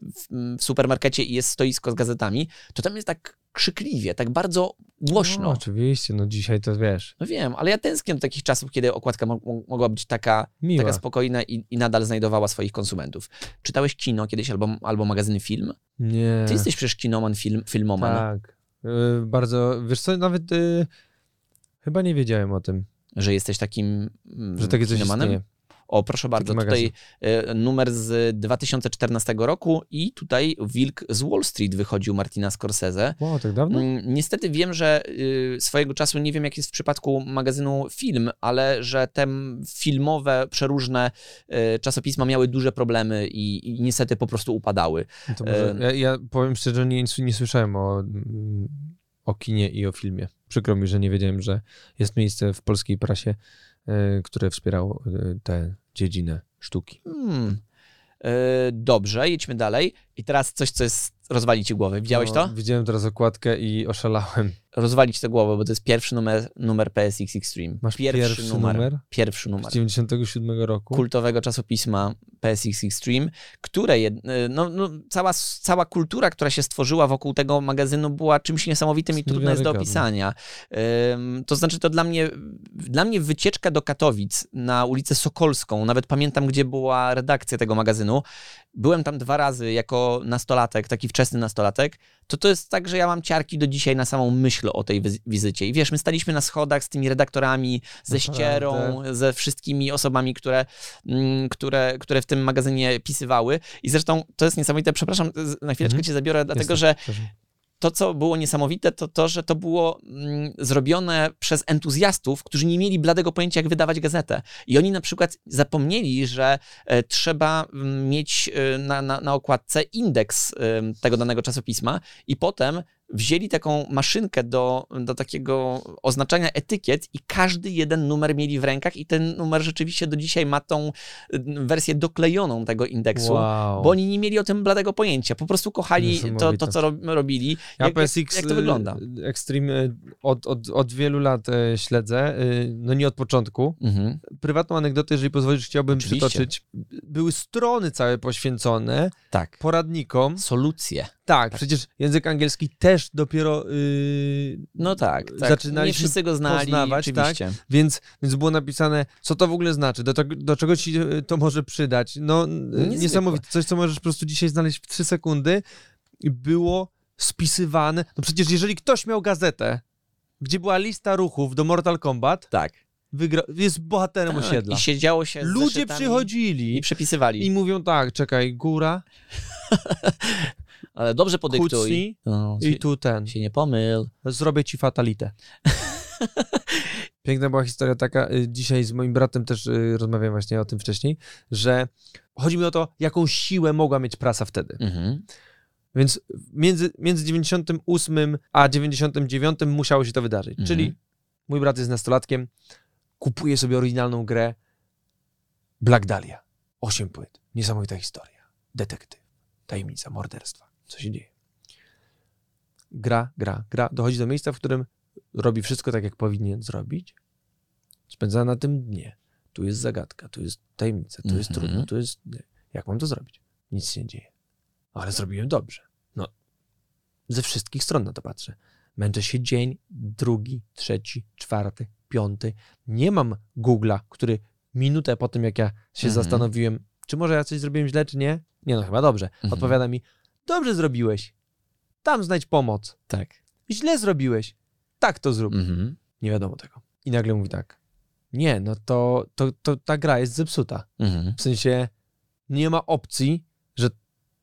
w, supermarkecie i jest stoisko z gazetami, to tam jest tak krzykliwie, tak bardzo głośno. No, oczywiście, no dzisiaj to wiesz. No wiem, ale ja tęsknię do takich czasów, kiedy okładka mo- mo- mogła być taka, Miła. taka spokojna i, i nadal znajdowała swoich konsumentów. Czytałeś kino kiedyś albo, albo magazyny film? Nie. Ty jesteś przecież kinoman, film, filmoman. Tak. Y, bardzo, wiesz co, nawet y, chyba nie wiedziałem o tym, Że jesteś takim mm, że takie coś. O, proszę bardzo, Taki tutaj e, numer z 2014 roku i tutaj Wilk z Wall Street wychodził Martina Scorsese. Wow, tak dawno? Mm, Niestety wiem, że y, swojego czasu, nie wiem jak jest w przypadku magazynu Film, ale że te filmowe, przeróżne y, czasopisma miały duże problemy i, i niestety po prostu upadały. No może, em. ja, ja powiem szczerze, nie, nie słyszałem o, mm, o kinie i o filmie. Przykro mi, że nie wiedziałem, że jest miejsce w polskiej prasie, e, które wspierało e, tę dziedzinę sztuki. Hmm. Y, Dobrze, jedźmy dalej. I teraz coś, co jest, rozwali ci głowę. Widziałeś No, to? Widziałem teraz okładkę i oszalałem. Rozwalić tę głowę, bo to jest pierwszy numer, numer PSX Extreme. Masz pierwszy numer? Pierwszy Z numer. 97 roku. kultowego czasopisma PSX Extreme, które, jed- no, no, cała, cała kultura, która się stworzyła wokół tego magazynu była czymś niesamowitym i Jest trudne jest do opisania. Ym, to znaczy to dla mnie, dla mnie wycieczka do Katowic na ulicę Sokolską, nawet pamiętam, gdzie była redakcja tego magazynu, byłem tam dwa razy jako nastolatek, taki wczesny nastolatek, to to jest tak, że ja mam ciarki do dzisiaj na samą myśl o tej wizy- wizycie. I wiesz, my staliśmy na schodach z tymi redaktorami, ze ścierą, ze wszystkimi osobami, które, mm, które, które w tym magazynie pisywały. I zresztą to jest niesamowite, przepraszam, na chwileczkę Mhm. cię zabiorę, dlatego Jestem, że to, co było niesamowite, to to, że to było mm, zrobione przez entuzjastów, którzy nie mieli bladego pojęcia, jak wydawać gazetę. I oni na przykład zapomnieli, że e, trzeba mm, mieć e, na, na, na okładce indeks e, tego danego czasopisma i potem wzięli taką maszynkę do, do takiego oznaczania etykiet i każdy jeden numer mieli w rękach i ten numer rzeczywiście do dzisiaj ma tą e, wersję doklejoną tego indeksu. Wow. Bo oni nie mieli o tym bladego pojęcia. Po prostu kochali to, to co rob, robili. Ja jak, PSX jak, to wygląda? y, Extreme y, od, od, od wielu lat y, śledzę, no nie od początku. Mhm. Prywatną anegdotę, jeżeli pozwolisz, chciałbym Oczywiście. przytoczyć. Były strony całe poświęcone Tak. poradnikom. Solucje. Tak, przecież język angielski też dopiero y, No tak, tak. Zaczynaliśmy Nie wszyscy go znali, poznawać, tak? Więc, więc było napisane, co to w ogóle znaczy, do, do czego ci y, to może przydać. No, y, niesamowite. Coś, co możesz po prostu dzisiaj znaleźć w trzy sekundy. Było spisywane. No przecież jeżeli ktoś miał gazetę, gdzie była lista ruchów do Mortal Kombat, Tak. wygra... jest bohaterem Tak. osiedla. I siedziało się Ludzie przychodzili i przepisywali. i mówią tak, czekaj, góra, Ale dobrze podyktuj. kucnij No, i się, tu ten. się nie pomyl. Zrobię ci fatalitę. Piękna była historia taka, y, dzisiaj z moim bratem też y, rozmawiałem właśnie o tym wcześniej, że chodzi mi o to, jaką siłę mogła mieć prasa wtedy. Mhm. Więc między, między 98 a 99 musiało się to wydarzyć. Mhm. Czyli mój brat jest nastolatkiem, kupuje sobie oryginalną grę Black Dahlia. Osiem płyt. Niesamowita historia. Detektyw. Tajemnica, morderstwa. Co się dzieje? Gra, gra, gra. Dochodzi do miejsca, w którym robi wszystko tak, jak powinien zrobić. Spędza na tym dnie. Tu jest zagadka, tu jest tajemnica, tu jest Mhm. trudno, tu jest... Jak mam to zrobić? Nic się nie dzieje. Ale zrobiłem dobrze. No, ze wszystkich stron na to patrzę. Męczę się dzień, drugi, trzeci, czwarty, piąty. Nie mam Google'a, który minutę po tym, jak ja się Mhm. zastanowiłem, czy może ja coś zrobiłem źle, czy nie? Nie, no chyba dobrze. Mhm. Odpowiada mi, dobrze zrobiłeś. Tam znajdź pomoc. Tak. Źle zrobiłeś. Tak to zrób. Mhm. Nie wiadomo tego. I nagle mówi tak. Nie, no to, to, to ta gra jest zepsuta. Mhm. W sensie nie ma opcji, że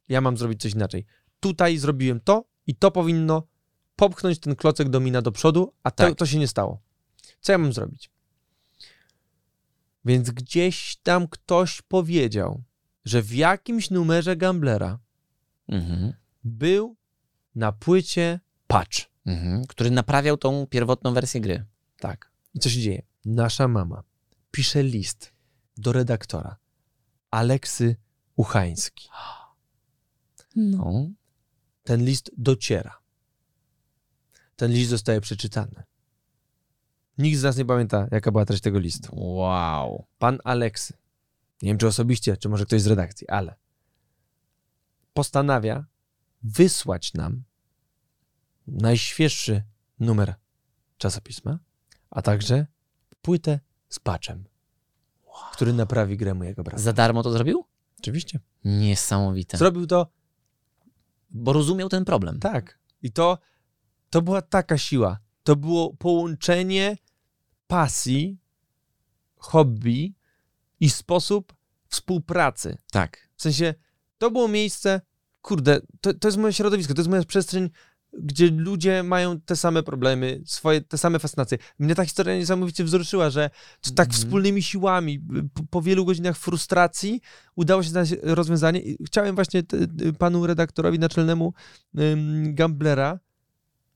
ja mam zrobić coś inaczej. Tutaj zrobiłem to i to powinno popchnąć ten klocek domina do przodu, a to, Tak. to się nie stało. Co ja mam zrobić? Więc gdzieś tam ktoś powiedział, że w jakimś numerze Gamblera Mhm. był na płycie patch. Mhm. Który naprawiał tą pierwotną wersję gry. Tak. I co się dzieje? Nasza mama pisze list do redaktora Aleksy Uchański. No. Ten list dociera. Ten list zostaje przeczytany. Nikt z nas nie pamięta, jaka była treść tego listu. Wow. Pan Aleksy, nie wiem czy osobiście, czy może ktoś z redakcji, ale postanawia wysłać nam najświeższy numer czasopisma, a także płytę z patchem, który naprawi grę mojego brata. Za darmo to zrobił? Oczywiście. Niesamowite. Zrobił to Bo rozumiał ten problem. Tak. I to, to była taka siła. To było połączenie pasji, hobby i sposób współpracy. Tak. W sensie, to było miejsce, kurde, to, to jest moje środowisko, to jest moja przestrzeń, gdzie ludzie mają te same problemy, swoje, te same fascynacje. Mnie ta historia niesamowicie wzruszyła, że tak Mhm. wspólnymi siłami, po, po wielu godzinach frustracji udało się znaleźć rozwiązanie. I chciałem właśnie t, t, panu redaktorowi naczelnemu ym, Gamblera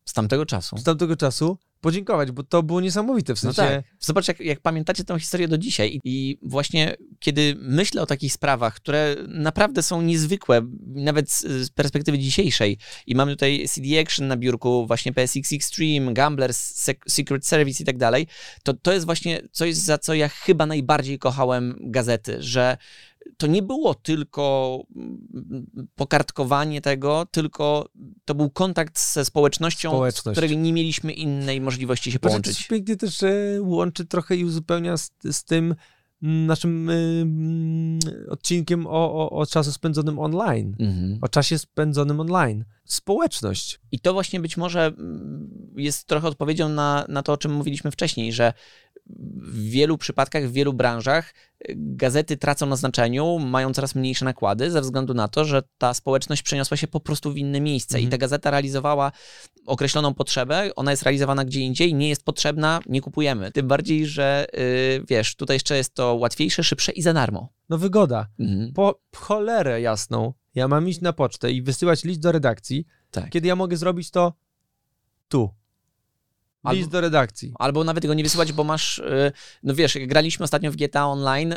Z tamtego czasu. z tamtego czasu podziękować, bo to było niesamowite. W No sensie, tak. Zobacz, jak, jak pamiętacie tę historię do dzisiaj. I, I właśnie kiedy myślę o takich sprawach, które naprawdę są niezwykłe, nawet z, z perspektywy dzisiejszej, i mamy tutaj CD Action na biurku, właśnie PSX Extreme, Gambler, Sec- Secret Service i tak dalej, to to jest właśnie coś, za co ja chyba najbardziej kochałem gazety, że to nie było tylko mm, pokartkowanie tego, tylko to był kontakt ze społecznością, z Społeczność. której nie mieliśmy innej możliwości się to połączyć. się pięknie też łączy trochę i uzupełnia z, z tym mm, naszym y, mm, odcinkiem o, o, o czasu spędzonym online. Mhm. O czasie spędzonym online. Społeczność. I to właśnie być może jest trochę odpowiedzią na, na to, o czym mówiliśmy wcześniej, że w wielu przypadkach, w wielu branżach gazety tracą na znaczeniu, mają coraz mniejsze nakłady ze względu na to, że ta społeczność przeniosła się po prostu w inne miejsce i Mhm. ta gazeta realizowała określoną potrzebę, ona jest realizowana gdzie indziej, nie jest potrzebna, nie kupujemy. Tym bardziej, że yy, wiesz, tutaj jeszcze jest to łatwiejsze, szybsze i za darmo. No wygoda. Mhm. Po cholerę jasną. Ja mam iść na pocztę i wysyłać list do redakcji, Tak. kiedy ja mogę zrobić to tu. List Albo- do redakcji. Albo nawet go nie wysyłać, bo masz, y, no wiesz, jak graliśmy ostatnio w GTA Online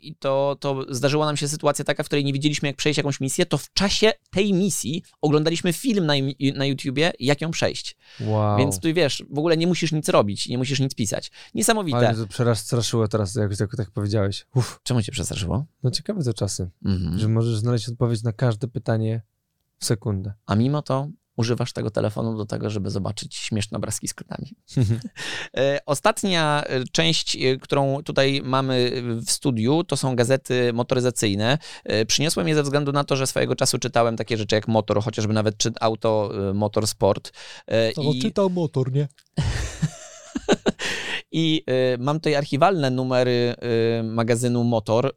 i to, to zdarzyła nam się sytuacja taka, w której nie wiedzieliśmy, jak przejść jakąś misję, to w czasie tej misji oglądaliśmy film na, na YouTubie, jak ją przejść. Wow. Więc tu wiesz, w ogóle nie musisz nic robić, nie musisz nic pisać. Niesamowite. Ale mnie to przestraszyło teraz, jak, jak tak powiedziałeś. Uff. Czemu cię przestraszyło? No ciekawe te czasy, Mhm. że możesz znaleźć odpowiedź na każde pytanie w sekundę. A mimo to używasz tego telefonu do tego, żeby zobaczyć śmieszne obrazki z kotami. E, Ostatnia e, część, e, którą tutaj mamy w studiu, to są gazety motoryzacyjne. Przyniosłem je ze względu na to, że swojego czasu czytałem takie rzeczy jak motor, chociażby nawet czy auto, motorsport. E, I, czytał motor, nie? I e, mam tutaj archiwalne numery e, magazynu Motor. E,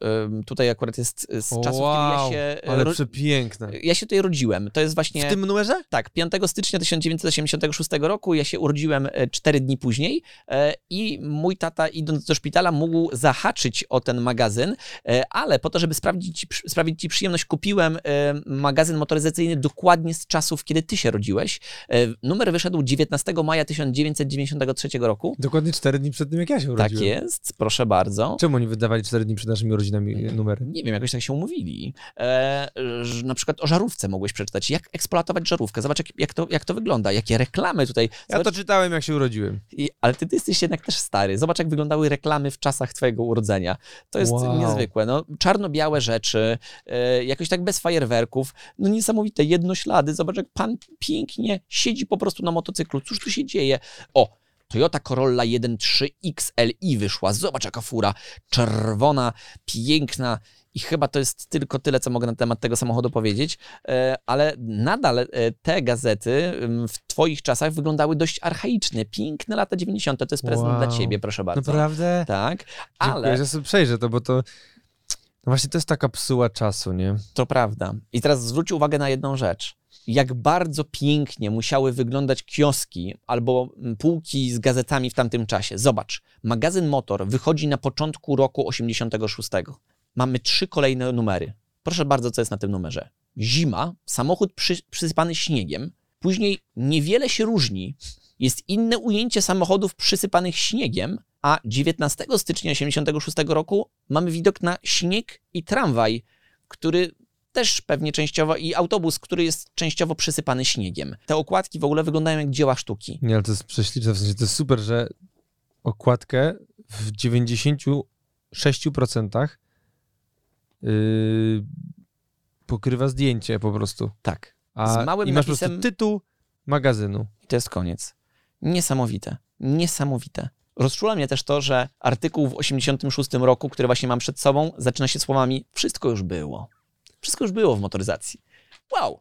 Tutaj akurat jest z czasów, wow, kiedy ja się... e, ale przepiękne. Ja się tutaj rodziłem. To jest właśnie... W tym numerze? Tak, 5 stycznia 1986 roku ja się urodziłem 4 dni później e, i mój tata idąc do szpitala mógł zahaczyć o ten magazyn, e, ale po to, żeby sprawdzić, sprawić ci przyjemność, kupiłem e, magazyn motoryzacyjny dokładnie z czasów, kiedy ty się rodziłeś. E, Numer wyszedł 19 maja 1993 roku. Dokładnie 4 dni przed tym, jak ja się Tak urodziłem. jest, proszę bardzo. Czemu oni wydawali 4 dni przed naszymi urodzinami numery? Nie wiem, jakoś tak się umówili. E, że na przykład o żarówce mogłeś przeczytać, jak eksploatować żarówkę. Zobacz, jak, jak, to, jak to wygląda, jakie reklamy tutaj. Ja Zobacz, to czytałem, jak się urodziłem. I, ale ty, ty jesteś jednak też stary. Zobacz, jak wyglądały reklamy w czasach twojego urodzenia. To jest Wow. niezwykłe. No, czarno-białe rzeczy, e, jakoś tak bez fajerwerków. No niesamowite, jednoślady. Zobacz, jak pan pięknie siedzi po prostu na motocyklu. Cóż tu się dzieje? O, Toyota Corolla 1.3 XLI wyszła. Zobacz, jaka fura. Czerwona, piękna. I chyba to jest tylko tyle, co mogę na temat tego samochodu powiedzieć, E, ale nadal e, te gazety ym, w twoich czasach wyglądały dość archaicznie. Piękne lata 90. to jest prezent Wow. dla ciebie, proszę bardzo. Naprawdę? Tak, Dziękuję, ale ja sobie przejrzę to, bo to... No właśnie to jest taka psuła czasu, nie? to prawda. I teraz zwróć uwagę na jedną rzecz. Jak bardzo pięknie musiały wyglądać kioski albo mm, półki z gazetami w tamtym czasie. Zobacz, magazyn Motor wychodzi na początku roku 86. Mamy trzy kolejne numery. Proszę bardzo, co jest na tym numerze. Zima, samochód przy, przysypany śniegiem. Później niewiele się różni. Jest inne ujęcie samochodów przysypanych śniegiem, a 19 stycznia 86 roku mamy widok na śnieg i tramwaj, który też pewnie częściowo i autobus, który jest częściowo przysypany śniegiem. Te okładki w ogóle wyglądają jak dzieła sztuki. Nie, ale to jest prześliczne, w sensie to jest super, że okładkę w 96% yy, pokrywa zdjęcie po prostu. Tak. A Z małym i masz po napisem- prostu tytuł magazynu. I to jest koniec. Niesamowite. Niesamowite. Rozczula mnie też to, że artykuł w 86 roku, który właśnie mam przed sobą, zaczyna się słowami wszystko już było. Wszystko już było w motoryzacji. Wow.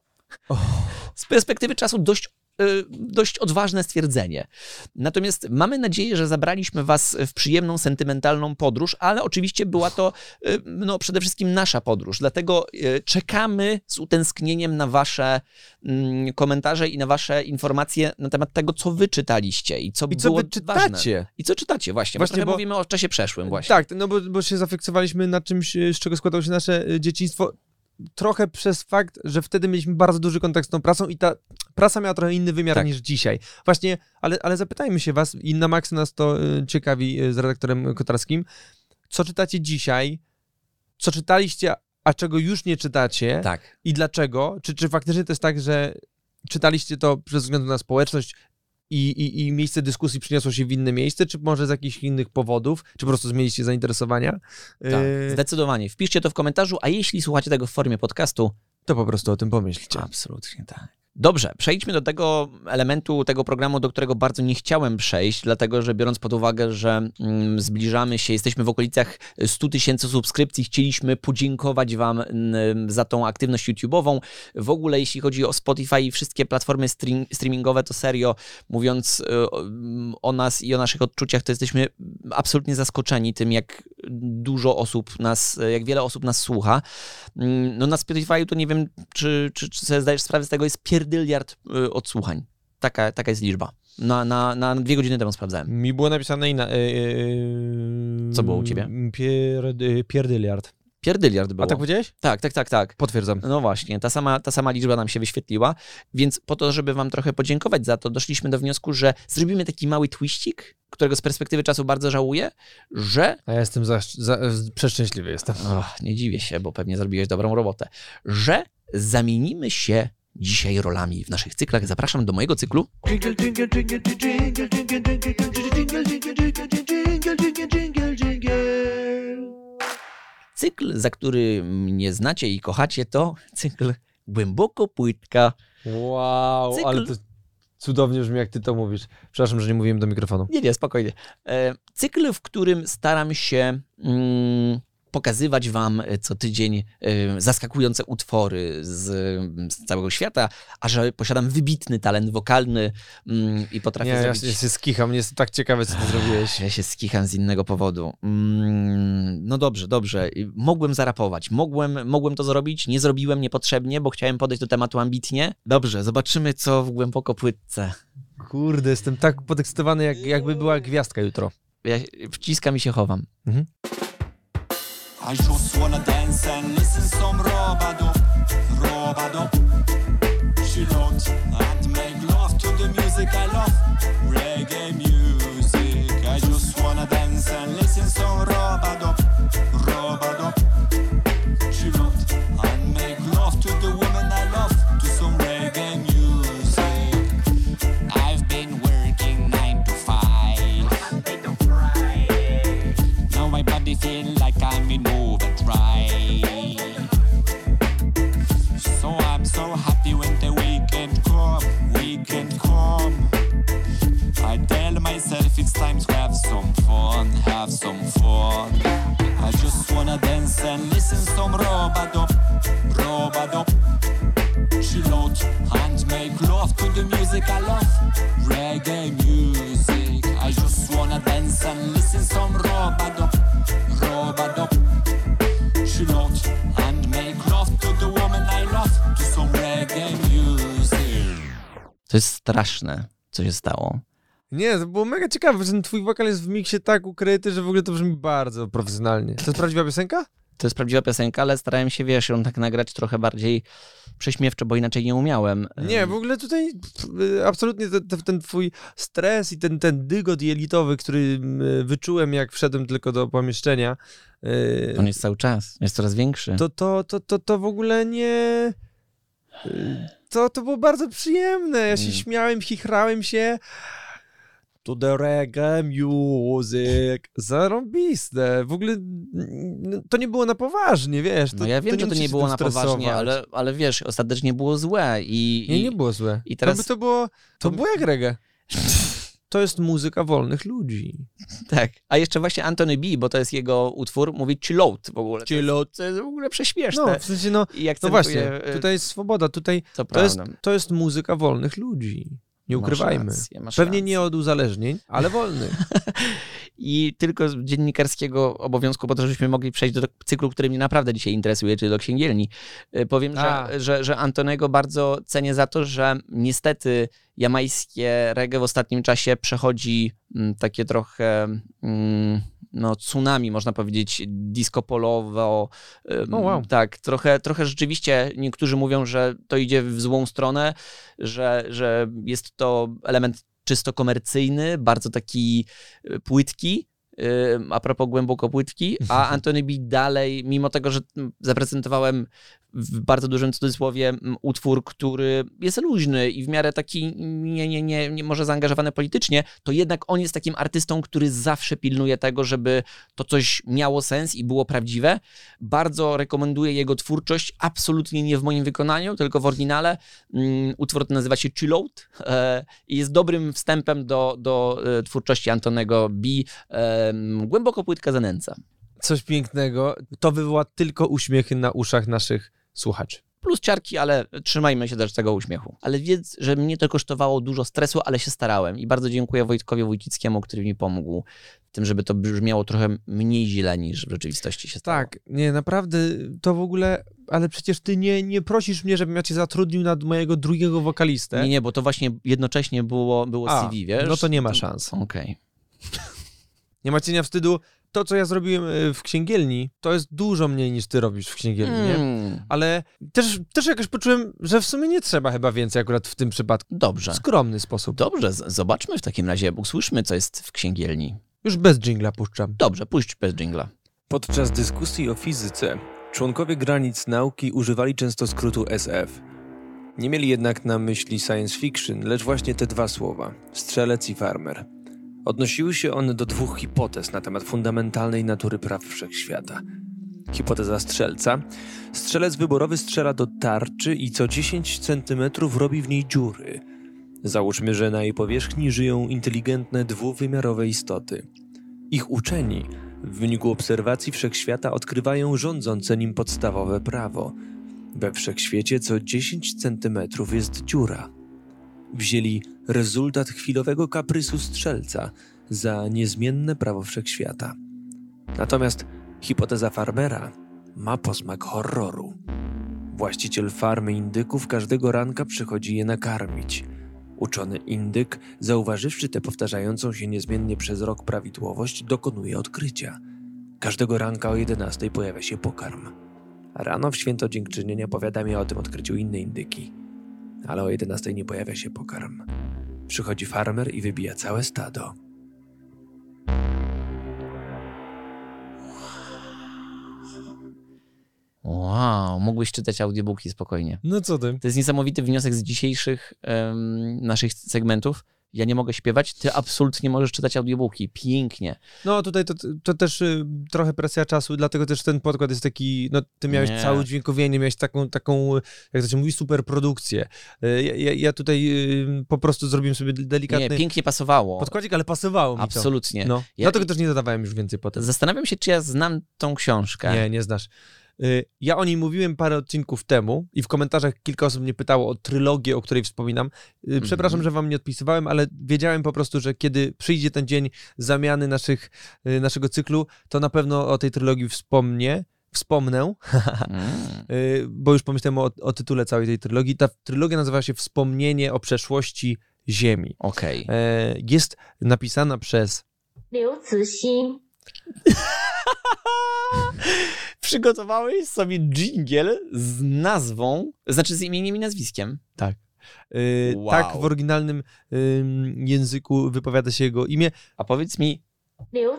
Z perspektywy czasu dość y, dość odważne stwierdzenie. Natomiast mamy nadzieję, że zabraliśmy was w przyjemną, sentymentalną podróż, ale oczywiście była to y, no, przede wszystkim nasza podróż. Dlatego y, czekamy z utęsknieniem na wasze mm, komentarze i na wasze informacje na temat tego, co wy czytaliście i co I co było wy ważne. czytacie? I co czytacie, właśnie. Właśnie, bo bo- mówimy o czasie przeszłym właśnie. Tak, no bo, bo się zafiksowaliśmy na czymś, z czego składało się nasze dzieciństwo. Trochę przez fakt, że wtedy mieliśmy bardzo duży kontakt z tą prasą i ta prasa miała trochę inny wymiar Tak. niż dzisiaj. Właśnie, ale, ale zapytajmy się was, i na maksa nas to y, ciekawi y, z redaktorem Kotarskim, co czytacie dzisiaj, co czytaliście, a czego już nie czytacie Tak. i dlaczego? Czy, czy faktycznie to jest tak, że czytaliście to ze względu na społeczność i, i, i miejsce dyskusji przyniosło się w inne miejsce, czy może z jakichś innych powodów, czy po prostu zmieniliście zainteresowania? Tak, Yy, zdecydowanie. Wpiszcie to w komentarzu, a jeśli słuchacie tego w formie podcastu, to po prostu o tym pomyślcie. Absolutnie tak. Dobrze, przejdźmy do tego elementu tego programu, do którego bardzo nie chciałem przejść, dlatego że biorąc pod uwagę, że mm, zbliżamy się, jesteśmy w okolicach 100 tysięcy subskrypcji, chcieliśmy podziękować Wam mm, za tą aktywność YouTube'ową. W ogóle, jeśli chodzi o Spotify i wszystkie platformy stream, streamingowe, to serio, mówiąc y, o- mm, o nas i o naszych odczuciach, to jesteśmy absolutnie zaskoczeni tym, jak dużo osób nas, jak wiele osób nas słucha. No na Spotify to nie wiem, czy, czy, czy sobie zdajesz sprawę z tego, jest pierdyliard y, odsłuchań. Taka, taka jest liczba. Na, na, na dwie godziny temu sprawdzałem. Mi było napisane inna... Yy, Co było u ciebie? Pier, yy, pierdyliard. Pierdyliard było. A tak powiedziałeś? tak, tak, tak, tak. Potwierdzam. No właśnie, ta sama, ta sama liczba nam się wyświetliła, więc po to, żeby wam trochę podziękować za to, doszliśmy do wniosku, że zrobimy taki mały twistik, którego z perspektywy czasu bardzo żałuję, że A ja jestem za, za, przeszczęśliwy jestem. Och, nie dziwię się, bo pewnie zrobiłeś dobrą robotę. Że zamienimy się dzisiaj rolami w naszych cyklach. Zapraszam do mojego cyklu. Cykl, za który mnie znacie i kochacie, to cykl Głęboko Płytka. Wow, Cykl. ale to cudownie brzmi, jak ty to mówisz. Przepraszam, że nie mówiłem do mikrofonu. Nie, nie, spokojnie. E, Cykl, w którym staram się mm, pokazywać wam e, co tydzień e, zaskakujące utwory z, z całego świata, a że posiadam wybitny talent wokalny mm, i potrafię Nie, ja zrobić... się, ja się skicham, jestem tak ciekawy, co ty zrobiłeś. Ja się skicham z innego powodu. Mm, no dobrze, dobrze. Mogłem zarapować, mogłem, mogłem to zrobić, nie zrobiłem niepotrzebnie, bo chciałem podejść do tematu ambitnie. Dobrze, zobaczymy, co w głęboko płytce. Kurde, jestem tak podekscytowany, jak, jakby była gwiazdka jutro. Ja wciskam i się chowam. I just wanna dance and listen some robado, robado. Co się stało. Nie, to było mega ciekawe, że ten twój wokal jest w miksie tak ukryty, że w ogóle to brzmi bardzo profesjonalnie. To jest prawdziwa piosenka? To jest prawdziwa piosenka, ale starałem się, wiesz, ją tak nagrać trochę bardziej prześmiewczo, bo inaczej nie umiałem. Nie, w ogóle tutaj y, absolutnie ten, ten, ten twój stres i ten, ten dygot jelitowy, który y, wyczułem, jak wszedłem tylko do pomieszczenia, y, On jest cały czas, jest coraz większy. to, to, to, to, to w ogóle nie... To, to było bardzo przyjemne. Ja się Mm. śmiałem, chichrałem się. To the reggae music. Zarąbiste. W ogóle to nie było na poważnie, wiesz. To, No ja wiem, że to nie było na poważnie, stresować. ale, ale wiesz, ostatecznie było złe i... Nie, i... nie było złe. i teraz- To by to było, to to- było jak reggae. To jest muzyka wolnych ludzi. Tak. A jeszcze właśnie Anthony B., bo to jest jego utwór, mówi chill out w ogóle. Chill out. To jest w ogóle prześmieszne. No, w sensie, no, I no właśnie, tutaj jest swoboda, tutaj to to jest, to jest muzyka wolnych ludzi. Nie Masz ukrywajmy. rację, masz Pewnie rację. nie od uzależnień, ale wolny. I tylko z dziennikarskiego obowiązku, po to, żebyśmy mogli przejść do cyklu, który mnie naprawdę dzisiaj interesuje, czyli do księgielni. Y, Powiem, A. że, że, że Antonego bardzo cenię za to, że niestety jamańskie reggae w ostatnim czasie przechodzi mm, takie trochę mm, no, tsunami, można powiedzieć, disco polowo. wow. Tak, trochę, trochę rzeczywiście niektórzy mówią, że to idzie w złą stronę, że, że jest to element czysto komercyjny, bardzo taki y, płytki, a propos głęboko płytki, a Antony B dalej, mimo tego, że mm, zaprezentowałem w bardzo dużym cudzysłowie utwór, który jest luźny i w miarę taki nie, nie, nie, nie może zaangażowany politycznie, to jednak on jest takim artystą, który zawsze pilnuje tego, żeby to coś miało sens i było prawdziwe. Bardzo rekomenduję jego twórczość, absolutnie nie w moim wykonaniu, tylko w oryginale. Mm, Utwór ten nazywa się Chill Out e, i jest dobrym wstępem do, do e, twórczości Antonego B. E, głęboko płytka zanęca. Coś pięknego. To wywoła tylko uśmiechy na uszach naszych słuchaczy. Plus ciarki, ale trzymajmy się też tego uśmiechu. Ale wiedz, że mnie to kosztowało dużo stresu, ale się starałem. I bardzo dziękuję Wojtkowi Wójcickiemu, który mi pomógł w tym, żeby to brzmiało trochę mniej źle niż w rzeczywistości się stało. Tak, nie, naprawdę to w ogóle, ale przecież ty nie, nie prosisz mnie, żebym ja cię zatrudnił nad mojego drugiego wokalistę. Nie, nie, bo to właśnie jednocześnie było, było A, CV, wiesz? no to nie ma szans. Okej. Nie ma cienia wstydu. To, co ja zrobiłem y, w księgielni, to jest dużo mniej niż ty robisz w księgielni, nie? Mm, Ale też, też jakoś poczułem, że w sumie nie trzeba chyba więcej akurat w tym przypadku. Dobrze. W skromny sposób. Dobrze, zobaczmy w takim razie, usłyszmy, co jest w księgielni. Już bez dżingla puszczam. Dobrze, puść bez dżingla. Podczas dyskusji o fizyce członkowie granic nauki używali często skrótu SF. Nie mieli jednak na myśli science fiction, lecz właśnie te dwa słowa strzelec i farmer. Odnosiły się one do dwóch hipotez na temat fundamentalnej natury praw wszechświata. Hipoteza strzelca. Strzelec wyborowy strzela do tarczy i co 10 cm robi w niej dziury. Załóżmy, że na jej powierzchni żyją inteligentne dwuwymiarowe istoty. Ich uczeni w wyniku obserwacji wszechświata odkrywają rządzące nim podstawowe prawo. We wszechświecie co 10 cm jest dziura. Wzięli rezultat chwilowego kaprysu strzelca za niezmienne prawo wszechświata. Natomiast hipoteza farmera ma posmak horroru. Właściciel farmy indyków każdego ranka przychodzi je nakarmić. Uczony indyk, zauważywszy tę powtarzającą się niezmiennie przez rok prawidłowość, dokonuje odkrycia. Każdego ranka o 11 pojawia się pokarm. Rano w święto dziękczynienia powiadamia o tym odkryciu inne indyki. Ale o 11 nie pojawia się pokarm. Przychodzi farmer i wybija całe stado. Wow, mógłbyś czytać audiobooki spokojnie. No co ty? To jest niesamowity wniosek z dzisiejszych em, naszych segmentów. Ja nie mogę śpiewać, ty absolutnie możesz czytać audiobooki. Pięknie. No tutaj to, to też y, trochę presja czasu, dlatego też ten podkład jest taki, no ty miałeś Nie. całe udźwiękowienie, miałeś taką, taką, jak to się mówi, super produkcję. Y, Ja, ja, tutaj y, po prostu zrobiłem sobie delikatny Nie, pięknie pasowało. podkładzik, ale pasowało mi Absolutnie. to. No. Ja- Dlatego też nie dodawałem już więcej potem. Zastanawiam się, czy ja znam tą książkę. Nie, nie znasz. Y, ja o niej mówiłem parę odcinków temu i w komentarzach kilka osób mnie pytało o trylogię, o której wspominam. Y, mhm. Przepraszam, mm -hmm. że wam nie odpisywałem, ale wiedziałem po prostu, że kiedy przyjdzie ten dzień zamiany naszych, y, naszego cyklu, to na pewno o tej trylogii wspomnę wspomnę, mm. bo już pomyślałem o, o, tytule całej tej trylogii. Ta trylogia nazywa się Wspomnienie o przeszłości Ziemi. Okej. Okay. Jest napisana przez. Liu Cixin. Przygotowałeś sobie jingle z nazwą, znaczy z imieniem i nazwiskiem. Tak. Yy, wow. Tak w oryginalnym yy, języku wypowiada się jego imię. A powiedz mi, Liu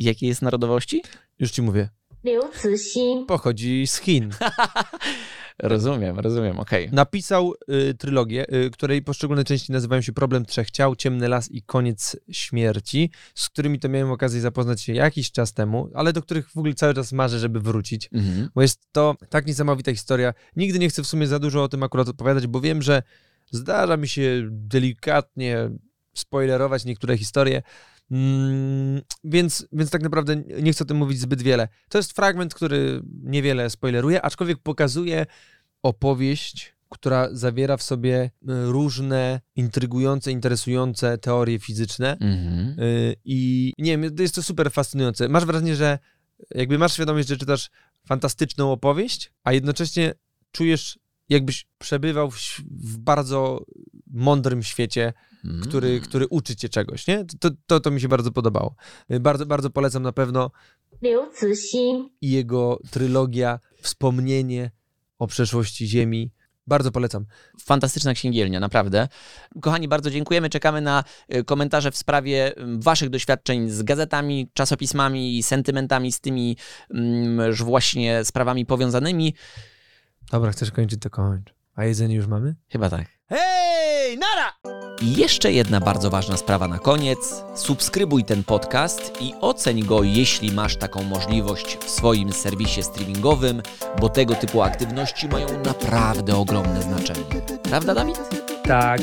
Jakiej jest narodowości? Już ci mówię. Liu Cixin pochodzi z Chin. Rozumiem, rozumiem, okej. Okay. Napisał y, trylogię, y, której poszczególne części nazywają się Problem Trzech Ciał, Ciemny Las i Koniec Śmierci, z którymi to miałem okazję zapoznać się jakiś czas temu, ale do których w ogóle cały czas marzę, żeby wrócić, mhm. bo jest to tak niesamowita historia. Nigdy nie chcę w sumie za dużo o tym akurat opowiadać, bo wiem, że zdarza mi się delikatnie spoilerować niektóre historie, Mm, więc, więc tak naprawdę nie chcę o tym mówić zbyt wiele. To jest fragment, który niewiele spoileruje, aczkolwiek pokazuje opowieść która zawiera w sobie y, różne intrygujące, interesujące teorie fizyczne. Mhm. Y, I nie wiem, jest to super fascynujące. Masz wrażenie, że jakby masz świadomość, że czytasz fantastyczną opowieść, a jednocześnie czujesz, jakbyś przebywał w, w bardzo mądrym świecie, który, mm. który uczy cię czegoś, nie? To, to, to mi się bardzo podobało. Bardzo, bardzo polecam na pewno i jego trylogia Wspomnienie o przeszłości Ziemi. Bardzo polecam. Fantastyczna księgielnia, naprawdę. Kochani, bardzo dziękujemy. Czekamy na e, komentarze w sprawie Waszych doświadczeń z gazetami, czasopismami i sentymentami z tymi już właśnie sprawami powiązanymi. Dobra, chcesz kończyć, to kończ. A jedzenie już mamy? Chyba tak. Hej! Nara! I jeszcze jedna bardzo ważna sprawa na koniec. Subskrybuj ten podcast i oceń go, jeśli masz taką możliwość w swoim serwisie streamingowym, bo tego typu aktywności mają naprawdę ogromne znaczenie. Prawda, Dawid? Tak.